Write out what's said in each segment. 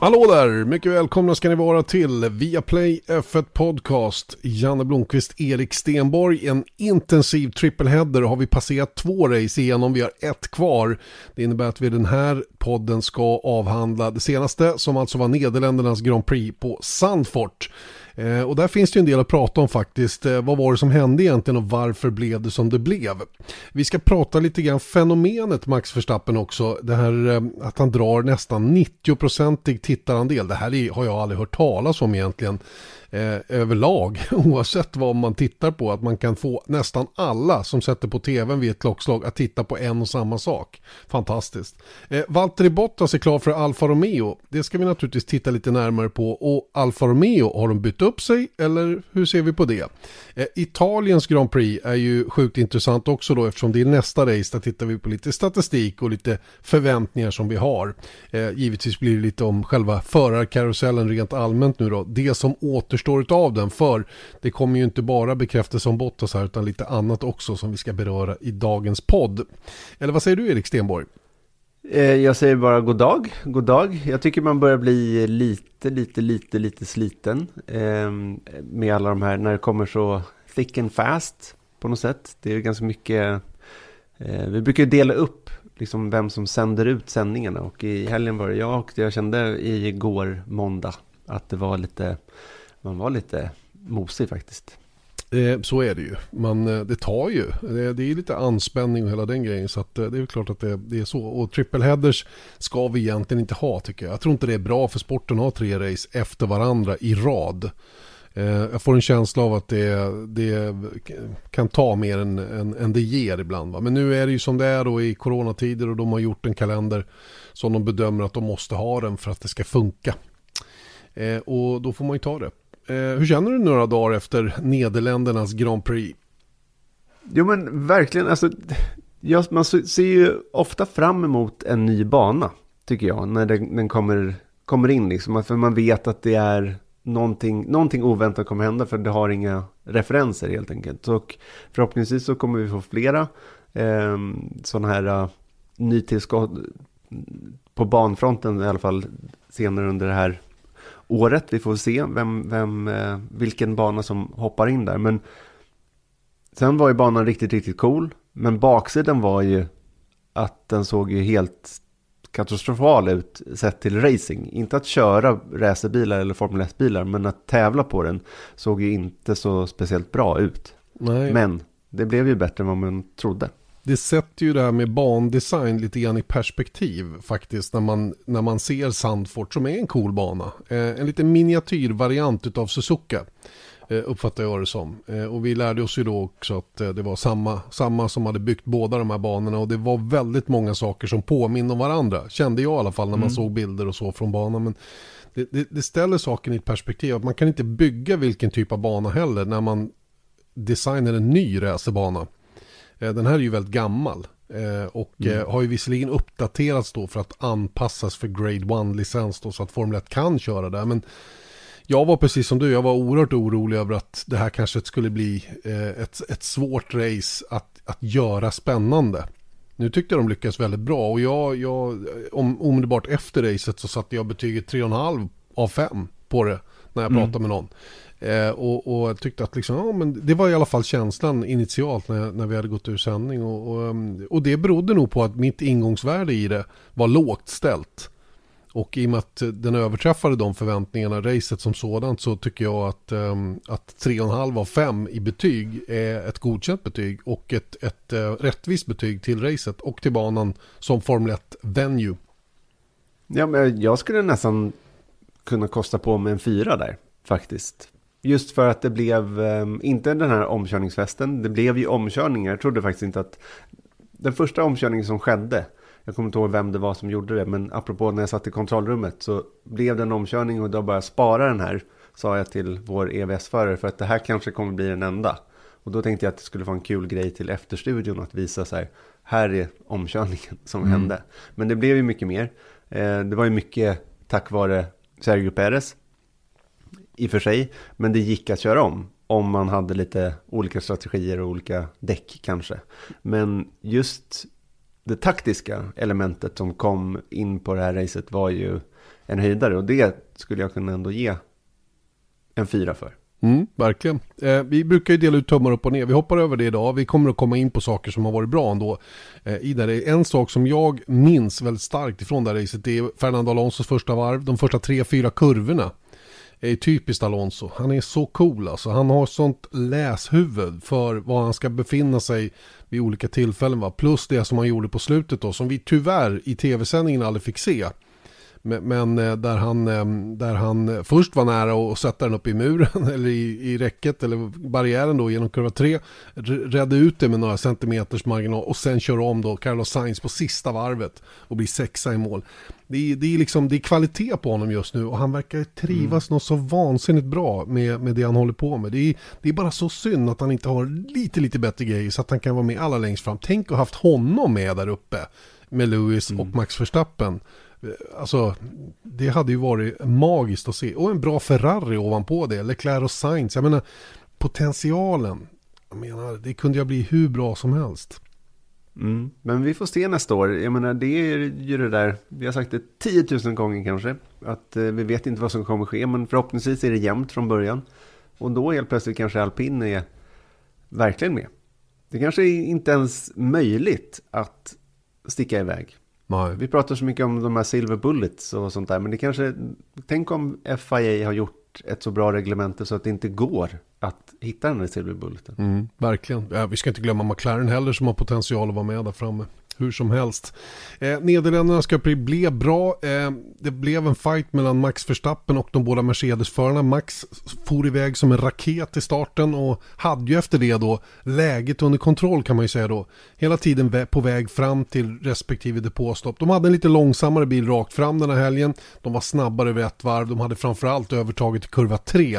Hallå där! Mycket välkomna ska ni vara till Viaplay F1 Podcast. Janne Blomqvist, Erik Stenborg. En intensiv trippelheader har vi passerat två race igenom. Vi har ett kvar. Det innebär att vi den här podden ska avhandla det senaste som alltså var Nederländernas Grand Prix på Sandfort. Eh, och där finns det ju en del att prata om faktiskt. Eh, vad var det som hände egentligen och varför blev det som det blev? Vi ska prata lite grann fenomenet Max Verstappen också. Det här eh, att han drar nästan 90-procentig tittarandel. Det här är, har jag aldrig hört talas om egentligen eh, överlag, oavsett vad man tittar på, att man kan få nästan alla som sätter på tvn vid ett klockslag att titta på en och samma sak. Fantastiskt. Eh, Valtteri Bottas är klar för Alfa Romeo. Det ska vi naturligtvis titta lite närmare på och Alfa Romeo, har de bytt upp sig eller hur ser vi på det? Eh, Italiens Grand Prix är ju sjukt intressant också då eftersom det är nästa race. Där tittar vi på lite statistik och lite förväntningar som vi har. Eh, givetvis blir det lite om själva förarkarusellen rent allmänt nu då. Det som återstår av den för det kommer ju inte bara bekräftelse om Bottas här utan lite annat också som vi ska beröra i dagens podd. Eller vad säger du Erik Stenborg? Eh, jag säger bara god dag, god dag. Jag tycker man börjar bli lite, lite, lite, lite sliten ehm, med alla de här, när det kommer så thick and fast på något sätt. Det är ganska mycket, eh, vi brukar dela upp liksom vem som sänder ut sändningarna och i helgen var det jag och jag kände igår måndag att det var lite, man var lite mosig faktiskt. Eh, så är det ju. Man, eh, det tar ju. Det, det är lite anspänning och hela den grejen. Så att, eh, det är klart att det, det, är så. Och triple headers ska vi egentligen inte ha tycker jag. Jag tror inte det är bra för sporten att ha tre race efter varandra i rad. Eh, jag får en känsla av att det, det kan ta mer än, än, än, det ger ibland. Va? Men nu är det ju som det är då i coronatider och de har gjort en kalender som de bedömer att de måste ha den för att det ska funka. Eh, och då får man ju ta det. Eh, hur känner du några dagar efter Nederländernas Grand Prix? Jo men verkligen, alltså, just, man ser ju ofta fram emot en ny bana, tycker jag, när den, den kommer, kommer in. Liksom, för man vet att det är någonting, någonting oväntat kommer hända, för det har inga referenser helt enkelt. Och förhoppningsvis så kommer vi få flera eh, sådana här uh, nytillskott på banfronten i alla fall senare under det här året. Vi får se vem, vem, eh, vilken bana som hoppar in där. Men sen var ju banan riktigt, riktigt cool. Men baksidan var ju att den såg ju helt katastrofal ut sett till racing. Inte att köra racerbilar eller Formel 1-bilar, men att tävla på den såg ju inte så speciellt bra ut. Nej. Men det blev ju bättre än vad man trodde det sätter ju det här med bandesign lite grann i perspektiv faktiskt när man, när man ser Sandfort som är en cool bana. Eh, en liten miniatyrvariant av Suzuka eh, uppfattar jag det som. Eh, och vi lärde oss ju då också att eh, det var samma, samma som hade byggt båda de här banorna och det var väldigt många saker som påminner om varandra. Kände jag i alla fall när man mm. såg bilder och så från banan. Men det, det, det ställer saken i ett perspektiv att man kan inte bygga vilken typ av bana heller när man designar en ny racerbana. Eh, den här är ju väldigt gammal. Eh, och mm. Eh, har ju visserligen uppdaterats då för att anpassas för Grade 1-licens då så att Formel 1 kan köra där. Men jag var precis som du, jag var oerhört orolig över att det här kanske skulle bli ett, ett svårt race att, att göra spännande. Nu tyckte jag de lyckades väldigt bra och jag, jag om, omedelbart efter racet så satte jag betyget 3,5 av 5 på det när jag mm. pratade med någon. Eh, och, och tyckte att liksom, ja, men det var i alla fall känslan initialt när, när vi hade gått ur sändning. Och, och, mm, och, det berodde nog på att mitt ingångsvärde i det var lågt ställt. Och i och med att den överträffade de förväntningarna, racet som sådant, så tycker jag att, um, att 3,5 av 5 i betyg är ett godkänt betyg och ett, ett uh, rättvist betyg till racet och till banan som Formel 1 venue. Ja, men jag skulle nästan kunna kosta på mig en fyra där, faktiskt. Just för att det blev, um, inte den här omkörningsfesten, det blev ju omkörningar. Jag trodde faktiskt inte att den första omkörningen som skedde, jag kommer inte ihåg vem det var som gjorde det, men apropå när jag satt i kontrollrummet så blev det en omkörning och då bara spara den här, sa jag till vår EVS-förare, för att det här kanske kommer bli den enda. Och då tänkte jag att det skulle vara en kul grej till efterstudion att visa så här, här är omkörningen som mm. hände. Men det blev ju mycket mer. Eh, det var ju mycket tack vare Sergio Perez i och för sig. Men det gick att köra om. Om man hade lite olika strategier och olika däck kanske. Men just det taktiska elementet som kom in på det här racet var ju en höjdare. Och det skulle jag kunna ändå ge en fyra för. Mm, verkligen. Eh, vi brukar ju dela ut tummar upp och ner. Vi hoppar över det idag. Vi kommer att komma in på saker som har varit bra ändå. Eh, i det. En sak som jag minns väldigt starkt ifrån det här racet det är Fernando Alonsos första varv. De första tre, fyra kurvorna är typiskt Alonso. Han är så cool alltså. Han har sånt läshuvud för var han ska befinna sig vid olika tillfällen. Va? Plus det som han gjorde på slutet då, som vi tyvärr i tv-sändningen aldrig fick se. Men eh, där han, eh, där han först var nära att sätta den upp i muren eller i, i räcket eller barriären då genom kurva 3. Rädde ut det med några centimeters marginal och sen kör om då Carlos Sainz på sista varvet och blir sexa i mål. Det är, det är, liksom, det är kvalitet på honom just nu och han verkar trivas mm. något så vansinnigt bra med, med det han håller på med. Det är, det är bara så synd att han inte har lite, lite bättre grejer så att han kan vara med alla längst fram. Tänk att ha haft honom med där uppe med Lewis mm. och Max Verstappen. Alltså, det hade ju varit magiskt att se. Och en bra Ferrari ovanpå det. Leclerc och Sainz. Jag menar, potentialen. Jag menar, det kunde ju bli hur bra som helst. Mm. Men vi får se nästa år. Jag menar, det är ju det där. Vi har sagt det 10 000 gånger kanske. Att eh, vi vet inte vad som kommer ske. Men förhoppningsvis är det jämnt från början. Och då helt plötsligt kanske alpin är verkligen med. Det kanske är inte ens möjligt att sticka iväg. Nej. Vi pratar så mycket om de här silver bullets och sånt där. Men det kanske, tänk om FIA har gjort ett så bra reglemente så att det inte går att hitta den där silver bulleten. Mm, verkligen. Ja, vi ska inte glömma McLaren heller som har potential att vara med där framme hur som helst. Eh, Nederländerna ska bli bra. Eh, det blev en fight mellan Max Verstappen och de båda Mercedes-förarna. Max for iväg som en raket i starten och hade ju efter det då läget under kontroll kan man ju säga då. Hela tiden på väg fram till respektive depåstopp. De hade en lite långsammare bil rakt fram den här helgen. De var snabbare över ett varv. De hade framförallt övertaget i kurva 3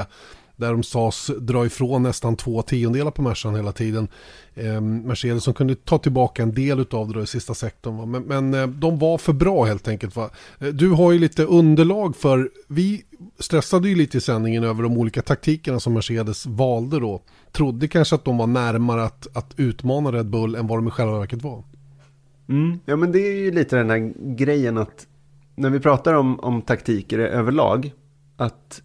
där de sades dra ifrån nästan två tiondelar på Mercan hela tiden. Eh, Mercedes som kunde ta tillbaka en del av det i sista sektorn. Va? Men, men eh, de var för bra helt enkelt. Va? Eh, du har ju lite underlag för, vi stressade ju lite i sändningen över de olika taktikerna som Mercedes valde då. Trodde kanske att de var närmare att, att utmana Red Bull än vad de i själva verket var. Mm. Ja men det är ju lite den här grejen att när vi pratar om, om taktiker överlag, att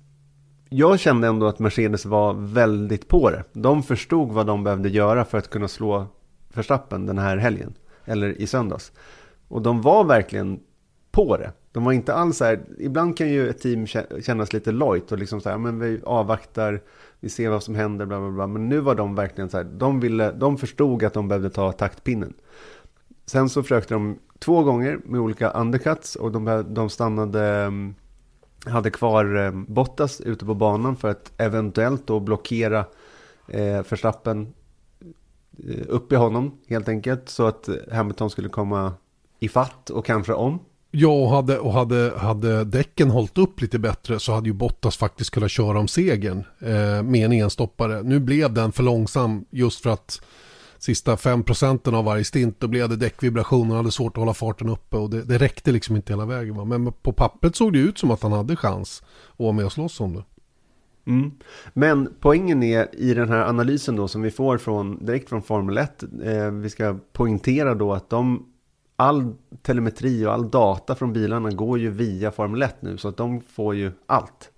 jag kände ändå att Mercedes var väldigt på det. De förstod vad de behövde göra för att kunna slå Verstappen den här helgen. Eller i söndags. Och de var verkligen på det. De var inte alls så här, ibland kan ju ett team kännas lite lojt och liksom så här, men vi avvaktar, vi ser vad som händer, bla bla bla. Men nu var de verkligen så här, de, ville, de förstod att de behövde ta taktpinnen. Sen så försökte de två gånger med olika undercuts och de, de stannade mm, hade kvar eh, Bottas ute på banan för att eventuellt då blockera eh, Verstappen eh, upp i honom helt enkelt. Så att Hamilton skulle komma i fatt och kanske om. Ja, och hade, och hade, hade däcken hållit upp lite bättre så hade ju Bottas faktiskt kunnat köra om segern eh, med en enstoppare. Nu blev den för långsam just för att sista 5% av varje stint då blev det däckvibrationer, och hade svårt att hålla farten uppe och det, det räckte liksom inte hela vägen. Va? Men på pappret såg det ut som att han hade chans att vara med och slåss om det. Mm. Men poängen är i den här analysen då som vi får från, direkt från Formel 1, eh, vi ska poängtera då att de, all telemetri och all data från bilarna går ju via Formel 1 nu så att de får ju allt.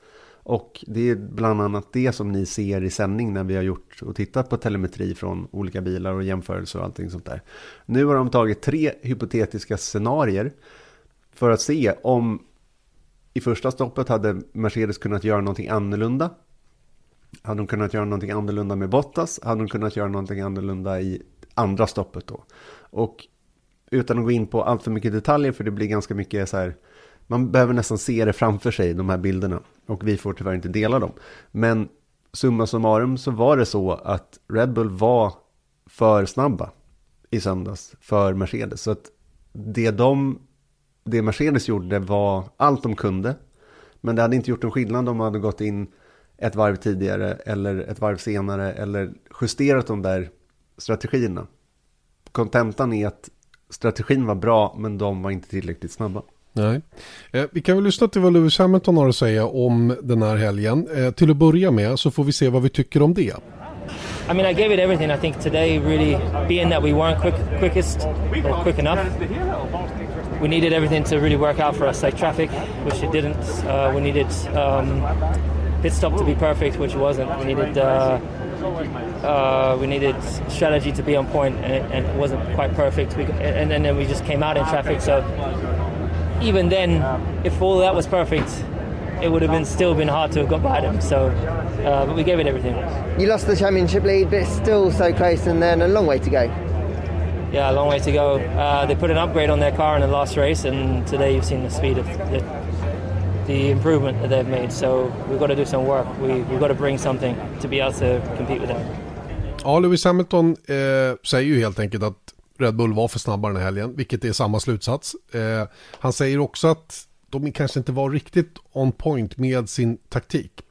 Och det är bland annat det som ni ser i sändning när vi har gjort och tittat på telemetri från olika bilar och jämförelser och allting sånt där. Nu har de tagit tre hypotetiska scenarier för att se om i första stoppet hade Mercedes kunnat göra någonting annorlunda. Hade de kunnat göra någonting annorlunda med Bottas? Hade de kunnat göra någonting annorlunda i andra stoppet då? Och utan att gå in på allt för mycket detaljer, för det blir ganska mycket så här man behöver nästan se det framför sig, de här bilderna. Och vi får tyvärr inte dela dem. Men summa summarum så var det så att Red Bull var för snabba i söndags för Mercedes. Så att det, de, det Mercedes gjorde var allt de kunde. Men det hade inte gjort en skillnad om de hade gått in ett varv tidigare eller ett varv senare eller justerat de där strategierna. Kontentan är att strategin var bra men de var inte tillräckligt snabba. Nej. Eh, vi kan väl lyssna till vad Lewis Hamilton har att säga om den här helgen. Eh, till att börja med så får vi se vad vi tycker om det. I mean, I gave it everything. I think today, really, being that we weren't quick, quickest or quick enough, we needed everything to really work out for us, like traffic, which it didn't. Uh, we needed um, pit stop to be perfect, which it wasn't. We needed uh, uh, we needed strategy to be on point, and it, and it wasn't quite perfect. We, and, and then we just came out in traffic. So even then, if all that was perfect, it would have been still been hard to have got by them. So, uh, but we gave it everything. You lost the championship lead, but it's still so close, and then a long way to go. Yeah, a long way to go. Uh, they put an upgrade on their car in the last race, and today you've seen the speed of the, the improvement that they've made. So we've got to do some work. We, we've got to bring something to be able to compete with them. Ja, Lewis Hamilton eh, säger ju helt enkelt att Red Bull var för snabbare den här helgen, vilket är samma slutsats. Eh, han säger också att de kanske inte var riktigt on point med sin taktik.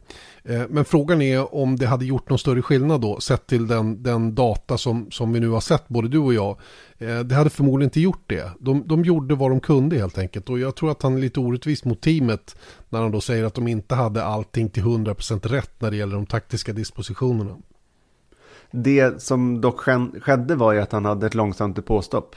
Eh, men frågan är om det hade gjort någon större skillnad då, sett till den, den data som, som vi nu har sett, både du och jag. Eh, det hade förmodligen inte gjort det. De, de gjorde vad de kunde helt enkelt. Och jag tror att han är lite orättvis mot teamet när han då säger att de inte hade allting till 100% rätt när det gäller de taktiska dispositionerna. Det som dock skedde var ju att han hade ett långsamt depåstopp.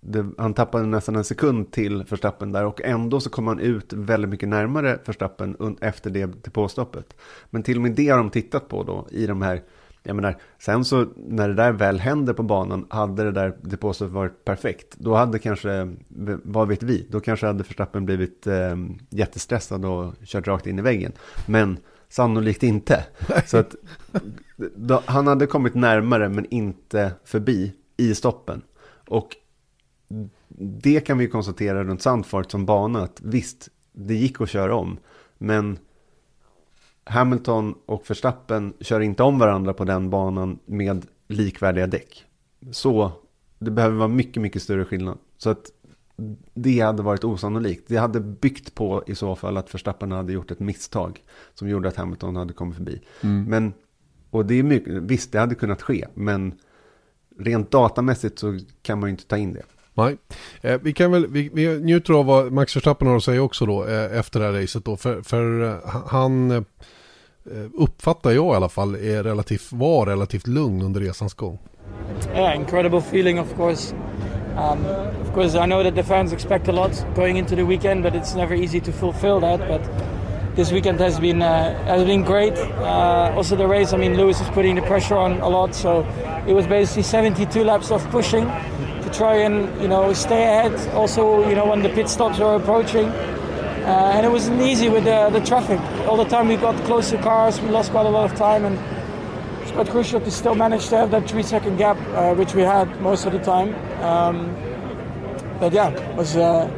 Det, han tappade nästan en sekund till Förstappen där och ändå så kom han ut väldigt mycket närmare Förstappen efter det depåstoppet. Men till och med det har de tittat på då i de här, jag menar, sen så när det där väl händer på banan, hade det där depåstoppet varit perfekt, då hade kanske, vad vet vi, då kanske hade Förstappen blivit eh, jättestressad och kört rakt in i väggen. Men sannolikt inte. Så att då, han hade kommit närmare men inte förbi i stoppen. Och det kan vi konstatera runt Sandfort som bana att visst, det gick att köra om. Men Hamilton och Verstappen kör inte om varandra på den banan med likvärdiga däck. Så det behöver vara mycket, mycket större skillnad. Så att det hade varit osannolikt. Det hade byggt på i så fall att Verstappen hade gjort ett misstag som gjorde att Hamilton hade kommit förbi. Mm. Men, och det är mycket, visst, det hade kunnat ske, men rent datamässigt så kan man ju inte ta in det. Nej, eh, vi kan väl, vi, vi njuter av vad Max Verstappen har att säga också då eh, efter det här racet då. För, för eh, han eh, uppfattar jag i alla fall är relativt, var relativt lugn under resans gång. Yeah, incredible feeling of course. Um, of course I know that the fans expect a lot going into the weekend but it's never easy to fulfill that. But this weekend has been uh, has been great. Uh, also the race, I mean Lewis is putting the pressure on a lot so it was basically 72 laps of pushing to try and you know stay ahead. Also, you know when the pit stops were approaching, uh, and it wasn't easy with the, the traffic. All the time we got close to cars, we lost quite a lot of time, and quite crucial to still manage to have that three second gap, uh, which we had most of the time. Um, but yeah, it was uh,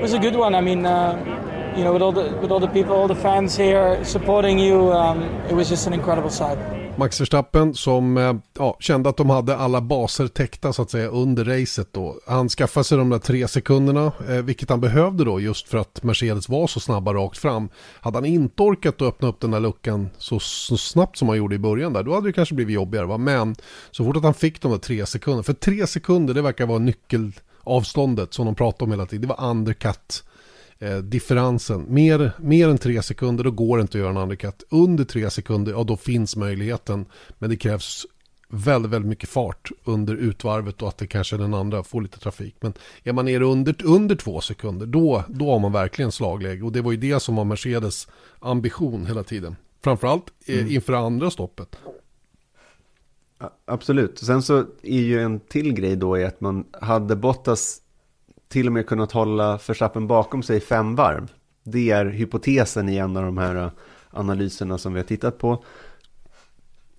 was a good one. I mean. Uh, you know, with all the with all the people, all the fans here supporting you, um, it was just an incredible sight. Max Verstappen som eh, ja, kände att de hade alla baser täckta så att säga under racet då. Han skaffade sig de där tre sekunderna, eh, vilket han behövde då just för att Mercedes var så snabba rakt fram. Hade han inte orkat att öppna upp den där luckan så, så snabbt som han gjorde i början där, då hade det kanske blivit jobbigare. Va? Men så fort att han fick de där tre sekunderna, för tre sekunder det verkar vara nyckelavståndet som de pratar om hela tiden, det var undercut eh, differensen. Mer, mer än tre sekunder, då går det inte att göra en undercut. Under tre sekunder, ja då finns möjligheten. Men det krävs väldigt, väldigt mycket fart under utvarvet och att det kanske den andra får lite trafik. Men är man nere under, under två sekunder, då, då har man verkligen slagläge. Och det var ju det som var Mercedes ambition hela tiden. Framförallt eh, mm. inför andra stoppet. Absolut. Sen så är ju en till grej då i att man hade Bottas till och med kunnat hålla Verstappen bakom sig fem varv. Det är hypotesen i en av de här eh, analyserna som vi har tittat på.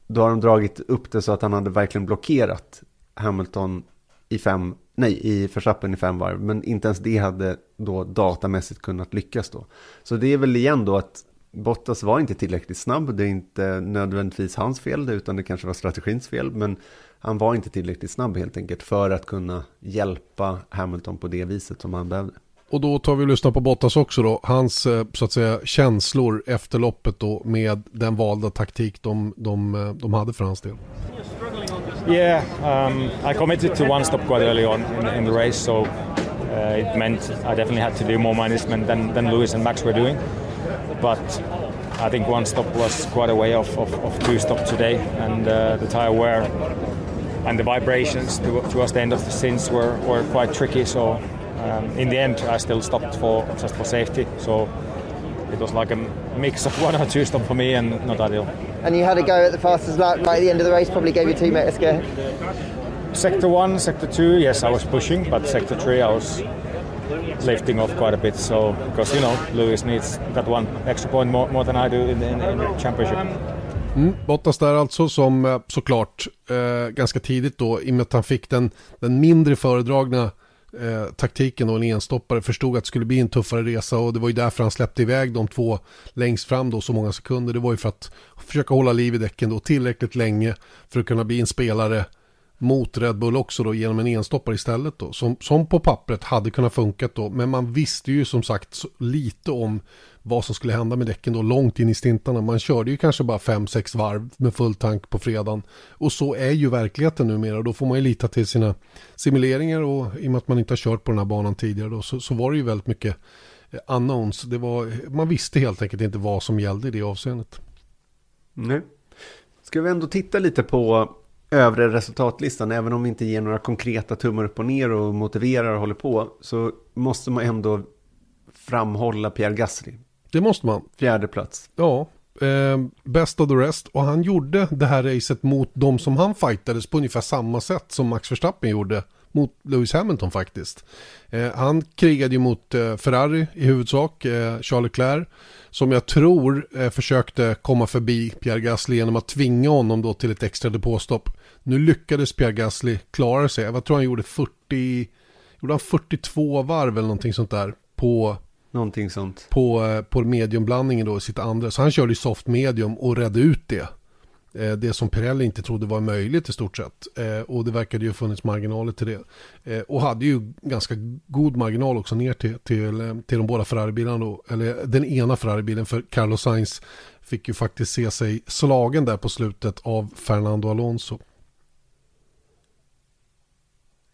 Då har de dragit upp det så att han hade verkligen blockerat Hamilton i fem, nej, i Verstappen i fem varv. Men inte ens det hade då datamässigt kunnat lyckas då. Så det är väl igen då att Bottas var inte tillräckligt snabb. Det är inte nödvändigtvis hans fel, utan det kanske var strategins fel. Men han var inte tillräckligt snabb helt enkelt för att kunna hjälpa Hamilton på det viset som han behövde. Och då tar vi och lyssnar på Bottas också då. Hans eh, så att säga känslor efter loppet då med den valda taktik de, de, eh, de hade för hans del. Yeah, um, I committed to one stop quite early on in, in the race, so uh, it meant I definitely had to do more management than, than Lewis and Max were doing. But I think one stop was quite a way off of, of two stops today, and uh, the tire wear and the vibrations towards the end of the stints were, were quite tricky. So Um, in the end, I still stopped for just for safety. So it was like a mix of one or two stop for me and not ideal. And you had a go at the fastest lap right at the end of the race, probably gave your teammate a scare. Sector one, sector two, yes, I was pushing, but sector three, I was lifting off quite a bit. So because you know Lewis needs that one extra point more, more than I do in the, in, in the championship. Mm, Bottas där alltså som eh, såklart eh, ganska tidigt då i och med att han fick den, den mindre föredragna eh, taktiken och en enstoppare förstod att det skulle bli en tuffare resa och det var ju därför han släppte iväg de två längst fram då så många sekunder. Det var ju för att försöka hålla liv i däcken då tillräckligt länge för att kunna bli en spelare mot Red Bull också då genom en enstoppare istället då. Som, som på pappret hade kunnat funkat då. Men man visste ju som sagt lite om vad som skulle hända med däcken då långt in i stintarna. Man körde ju kanske bara 5-6 varv med full tank på fredagen. Och så är ju verkligheten numera. Då får man ju lita till sina simuleringar och i och med att man inte har kört på den här banan tidigare då så, så var det ju väldigt mycket eh, annons. Det var, man visste helt enkelt inte vad som gällde i det avseendet. Nej. Ska vi ändå titta lite på övre resultatlistan, även om vi inte ger några konkreta tummar upp och ner och motiverar och håller på, så måste man ändå framhålla Pierre Gasly. Det måste man. Fjärde plats. Ja, eh, best of the rest. Och han gjorde det här racet mot de som han fightades på ungefär samma sätt som Max Verstappen gjorde mot Lewis Hamilton faktiskt. Eh, han krigade ju mot eh, Ferrari i huvudsak, eh, Charles Leclerc, som jag tror eh, försökte komma förbi Pierre Gasly genom att tvinga honom då till ett extra depåstopp. Nu lyckades Pierre Gasly klara sig, jag tror han gjorde 40, gjorde han 42 varv eller någonting sånt där på Någonting sånt. på, eh, på mediumblandningen då sitt andra. Så han körde ju soft medium och redde ut det. Eh, Det som Pirelli inte trodde var möjligt i stort sett. Eh, Och det verkade ju funnits marginaler till det. Och hade ju ganska god marginal också ner till, till, till de båda Ferrari-bilarna då. Eller den ena Ferrari-bilen för Carlos Sainz fick ju faktiskt se sig slagen där på slutet av Fernando Alonso.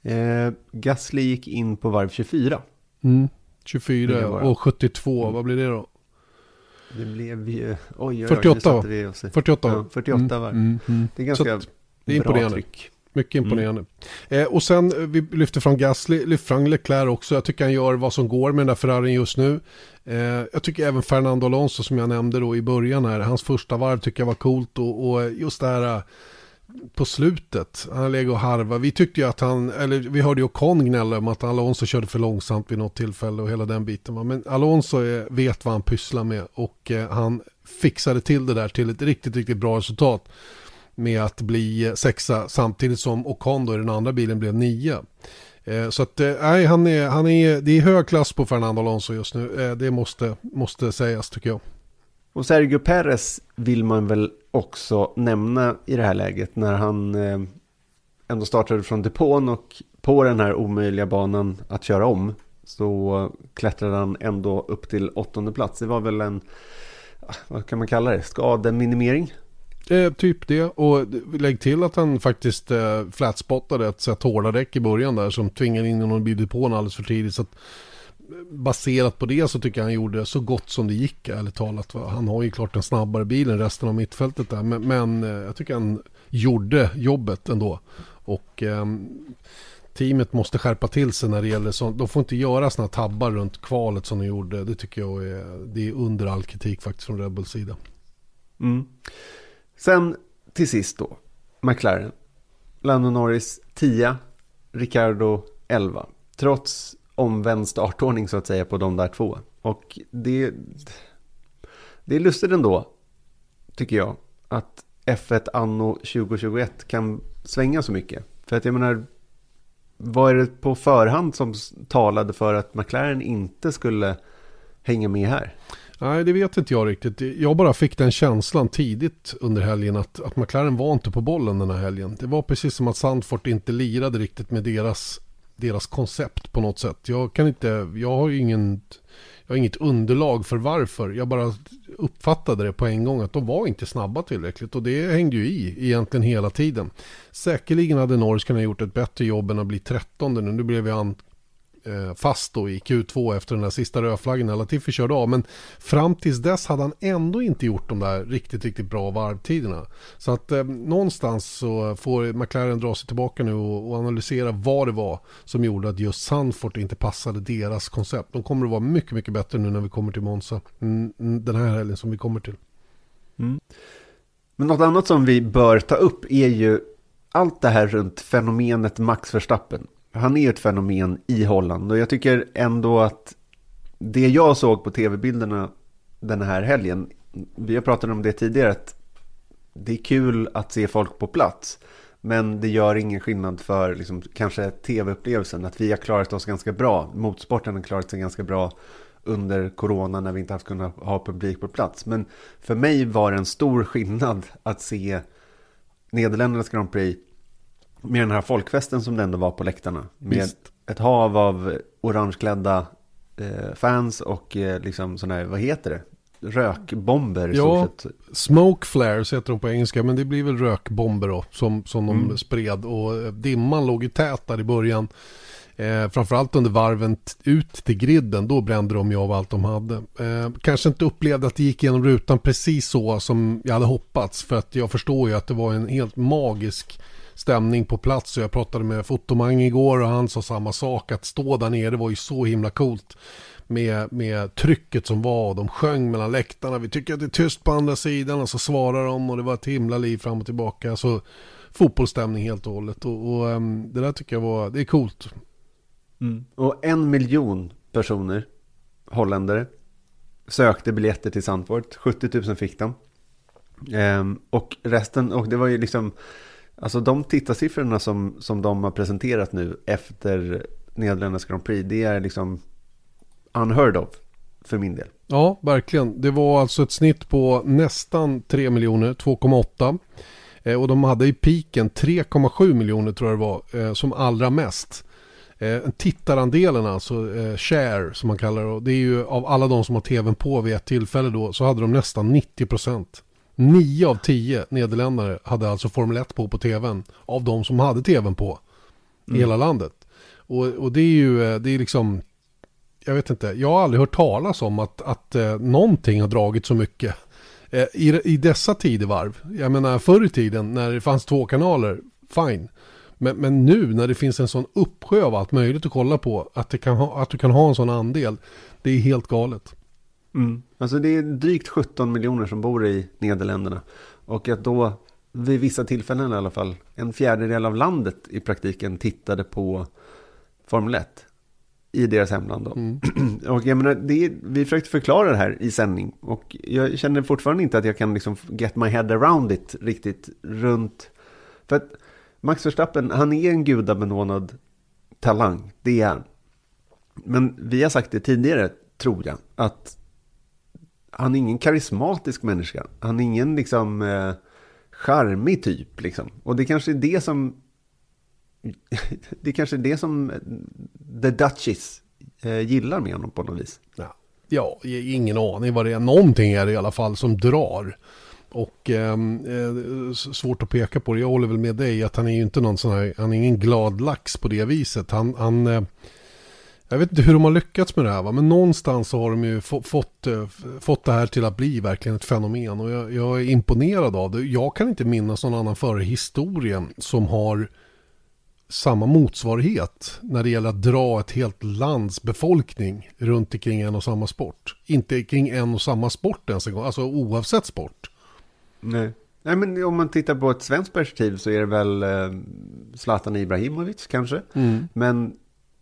Eh, Gasly gick in på varv 24. Mm. Det 24 var- och 72, vad blir det då? Det blev ju... Oj, oj, oj, 48 nu satte va? vi oss i- 48. Ja, 48 Mm, varv. mm, mm. Det är ganska det är bra imponerande. tryck. Mycket imponerande. Eh, och sen eh, vi lyfter fram Gasly, lyfter fram Leclerc också. Jag tycker han gör vad som går med den där Ferrarin just nu. Eh, jag tycker även Fernando Alonso som jag nämnde då i början här, hans första varv tycker jag var coolt och, och just det här eh, på slutet, han lägger och harva. Vi tyckte ju att han, eller vi hörde ju Ocon gnälla om att Alonso körde för långsamt vid något tillfälle och hela den biten. Men Alonso är, vet vad han pysslar med och eh, han fixade till det där till ett riktigt, riktigt bra resultat med att bli eh, sexa samtidigt som Ocon då i den andra bilen blev nia. Eh, så att nej, han är, han är, det är hög klass på Fernando Alonso just nu. Det måste, måste sägas tycker jag. Och Sergio Perez vill man väl också nämna i det här läget när han eh, ändå startade från depån och på den här omöjliga banan att köra om så klättrade han ändå upp till åttonde plats. Det var väl en, ah, vad kan man kalla det, skademinimering? Eh, typ det och lägg till att han faktiskt eh, flatspottade ett sätt hårda däck i början där som tvingade in honom i depån alldeles för tidigt. Så att, baserat på det så tycker jag han gjorde så gott som det gick ärligt talat. Han har ju klart en snabbare bil än resten av mittfältet där men, men eh, jag tycker han gjorde jobbet ändå. Och ehm, teamet måste skärpa till sig när det gäller sånt. De får inte göra sådana tabbar runt kvalet som de gjorde. Det tycker jag är, det är under all kritik faktiskt från Rebels sida. Mm. Sen till sist då, McLaren. Lando Norris 10, Ricardo 11. Trots omvänd startordning så att säga på de där två. Och det, det är lustigt ändå, tycker jag, att F1 anno 2021 kan svänga så mycket. För att jag menar, vad är det på förhand som talade för att McLaren inte skulle hänga med här? Nej, det vet inte jag riktigt. Jag bara fick den känslan tidigt under helgen att, att McLaren var inte på bollen den här helgen. Det var precis som att Sandfort inte lirade riktigt med deras, deras koncept på något sätt. Jag kan inte, jag har ju ingen, jag har inget underlag för varför. Jag bara uppfattade det på en gång att de var inte snabba tillräckligt och det hängde ju i egentligen hela tiden. Säkerligen hade Norris kunnat gjort ett bättre jobb än att bli 13 nu. Nu blev jag Eh, fast då i Q2 efter den där sista rödflaggen när Latifi körde av. Men fram tills dess hade han ändå inte gjort de där riktigt, riktigt bra varvtiderna. Så att eh, någonstans så får McLaren dra sig tillbaka nu och, och, analysera vad det var som gjorde att just Sandfort inte passade deras koncept. De kommer att vara mycket, mycket bättre nu när vi kommer till Monza. Den här helgen som vi kommer till. Mm. Men något annat som vi bör ta upp är ju allt det här runt fenomenet Max Verstappen. Han är ett fenomen i Holland och jag tycker ändå att det jag såg på tv-bilderna den här helgen, vi har pratat om det tidigare, att det är kul att se folk på plats. Men det gör ingen skillnad för liksom, kanske tv-upplevelsen. Att vi har klarat oss ganska bra. Motorsporten har klarat sig ganska bra under corona när vi inte haft kunnat ha publik på plats. Men för mig var det en stor skillnad att se Nederländernas Grand Prix med den här folkfesten som det ändå var på läktarna. Med Visst. ett hav av orangeklädda eh, fans och eh, liksom sådana här, vad heter det? Rökbomber. Ja, smoke flares heter de på engelska, men det blir väl rökbomber då som, som mm. de spred. Och eh, dimman låg ju tät där i början. Eh, framförallt under varven ut till griden, då brände de ju av allt de hade. Eh, kanske inte upplevde att det gick genom rutan precis så som jag hade hoppats. För att jag förstår ju att det var en helt magisk stämning på plats. Och jag pratade med Fotomang igår och han sa samma sak. Att stå där nere var ju så himla coolt. Med, med trycket som var. De sjöng mellan läktarna. Vi tycker att det är tyst på andra sidan. Och så svarar de och det var ett himla liv fram och tillbaka. Så fotbollsstämning helt och hållet. Och, och um, det där tycker jag var, det är coolt. Mm. Och en miljon personer, holländare, sökte biljetter till Sandford. 70 000 fick de. Ehm, och resten, och det var ju liksom, alltså de tittarsiffrorna som, som de har presenterat nu efter Nederländernas Grand Prix, det är liksom unheard of för min del. Ja, verkligen. Det var alltså ett snitt på nästan 3 miljoner, 2,8. Eh, och de hade i piken 3,7 miljoner tror jag det var, eh, som allra mest. Eh, tittarandelen alltså, eh, share som man kallar det, det är ju av alla de som har tvn på vid ett tillfälle då, så hade de nästan 90 procent. 9 av 10 nederländare hade alltså Formel 1 på på tvn av de som hade tvn på i mm. hela landet. Och, och det är ju, eh, det är liksom, jag vet inte, jag har aldrig hört talas om att, att eh, någonting har dragit så mycket. Eh, i, I dessa tidevarv, jag menar förr i tiden när det fanns två kanaler, fine. Men, men nu när det finns en sån uppsjö av allt möjligt att kolla på, att, det kan ha, att du kan ha en sån andel, det är helt galet. Mm. Alltså det är drygt 17 miljoner som bor i Nederländerna. Och att då vid vissa tillfällen i alla fall, en fjärdedel av landet i praktiken tittade på Formel 1 i deras hemland. Då. Mm. Och jag menar, det är, vi försökte förklara det här i sändning och jag känner fortfarande inte att jag kan liksom get my head around it riktigt runt. För att Max Verstappen, han är en gudabenådad talang, det är han. Men vi har sagt det tidigare, tror jag, att han är ingen karismatisk människa. Han är ingen liksom eh, charmig typ liksom. Och det kanske är det som det kanske är det som eh, The Duchess eh, gillar med honom på något vis. Ja, ja ingen aning vad det är. Någonting är det i alla fall som drar. Och ehm, eh, svårt att peka på det. Jag håller väl med dig att han är ju inte någon sån här, han är ingen glad lax på det viset. Han, han eh, jag vet inte hur de har lyckats med det här va? men någonstans så har de ju få, fått, eh, fått det här till att bli verkligen ett fenomen. Och jag, jag, är imponerad av det. Jag kan inte minnas någon annan före historien som har samma motsvarighet när det gäller att dra ett helt lands befolkning runt omkring en och samma sport. Inte kring en och samma sport ens en gång, alltså oavsett sport. Nej. Nej, men om man tittar på ett svenskt perspektiv så är det väl eh, Zlatan Ibrahimovic kanske. Mm. Men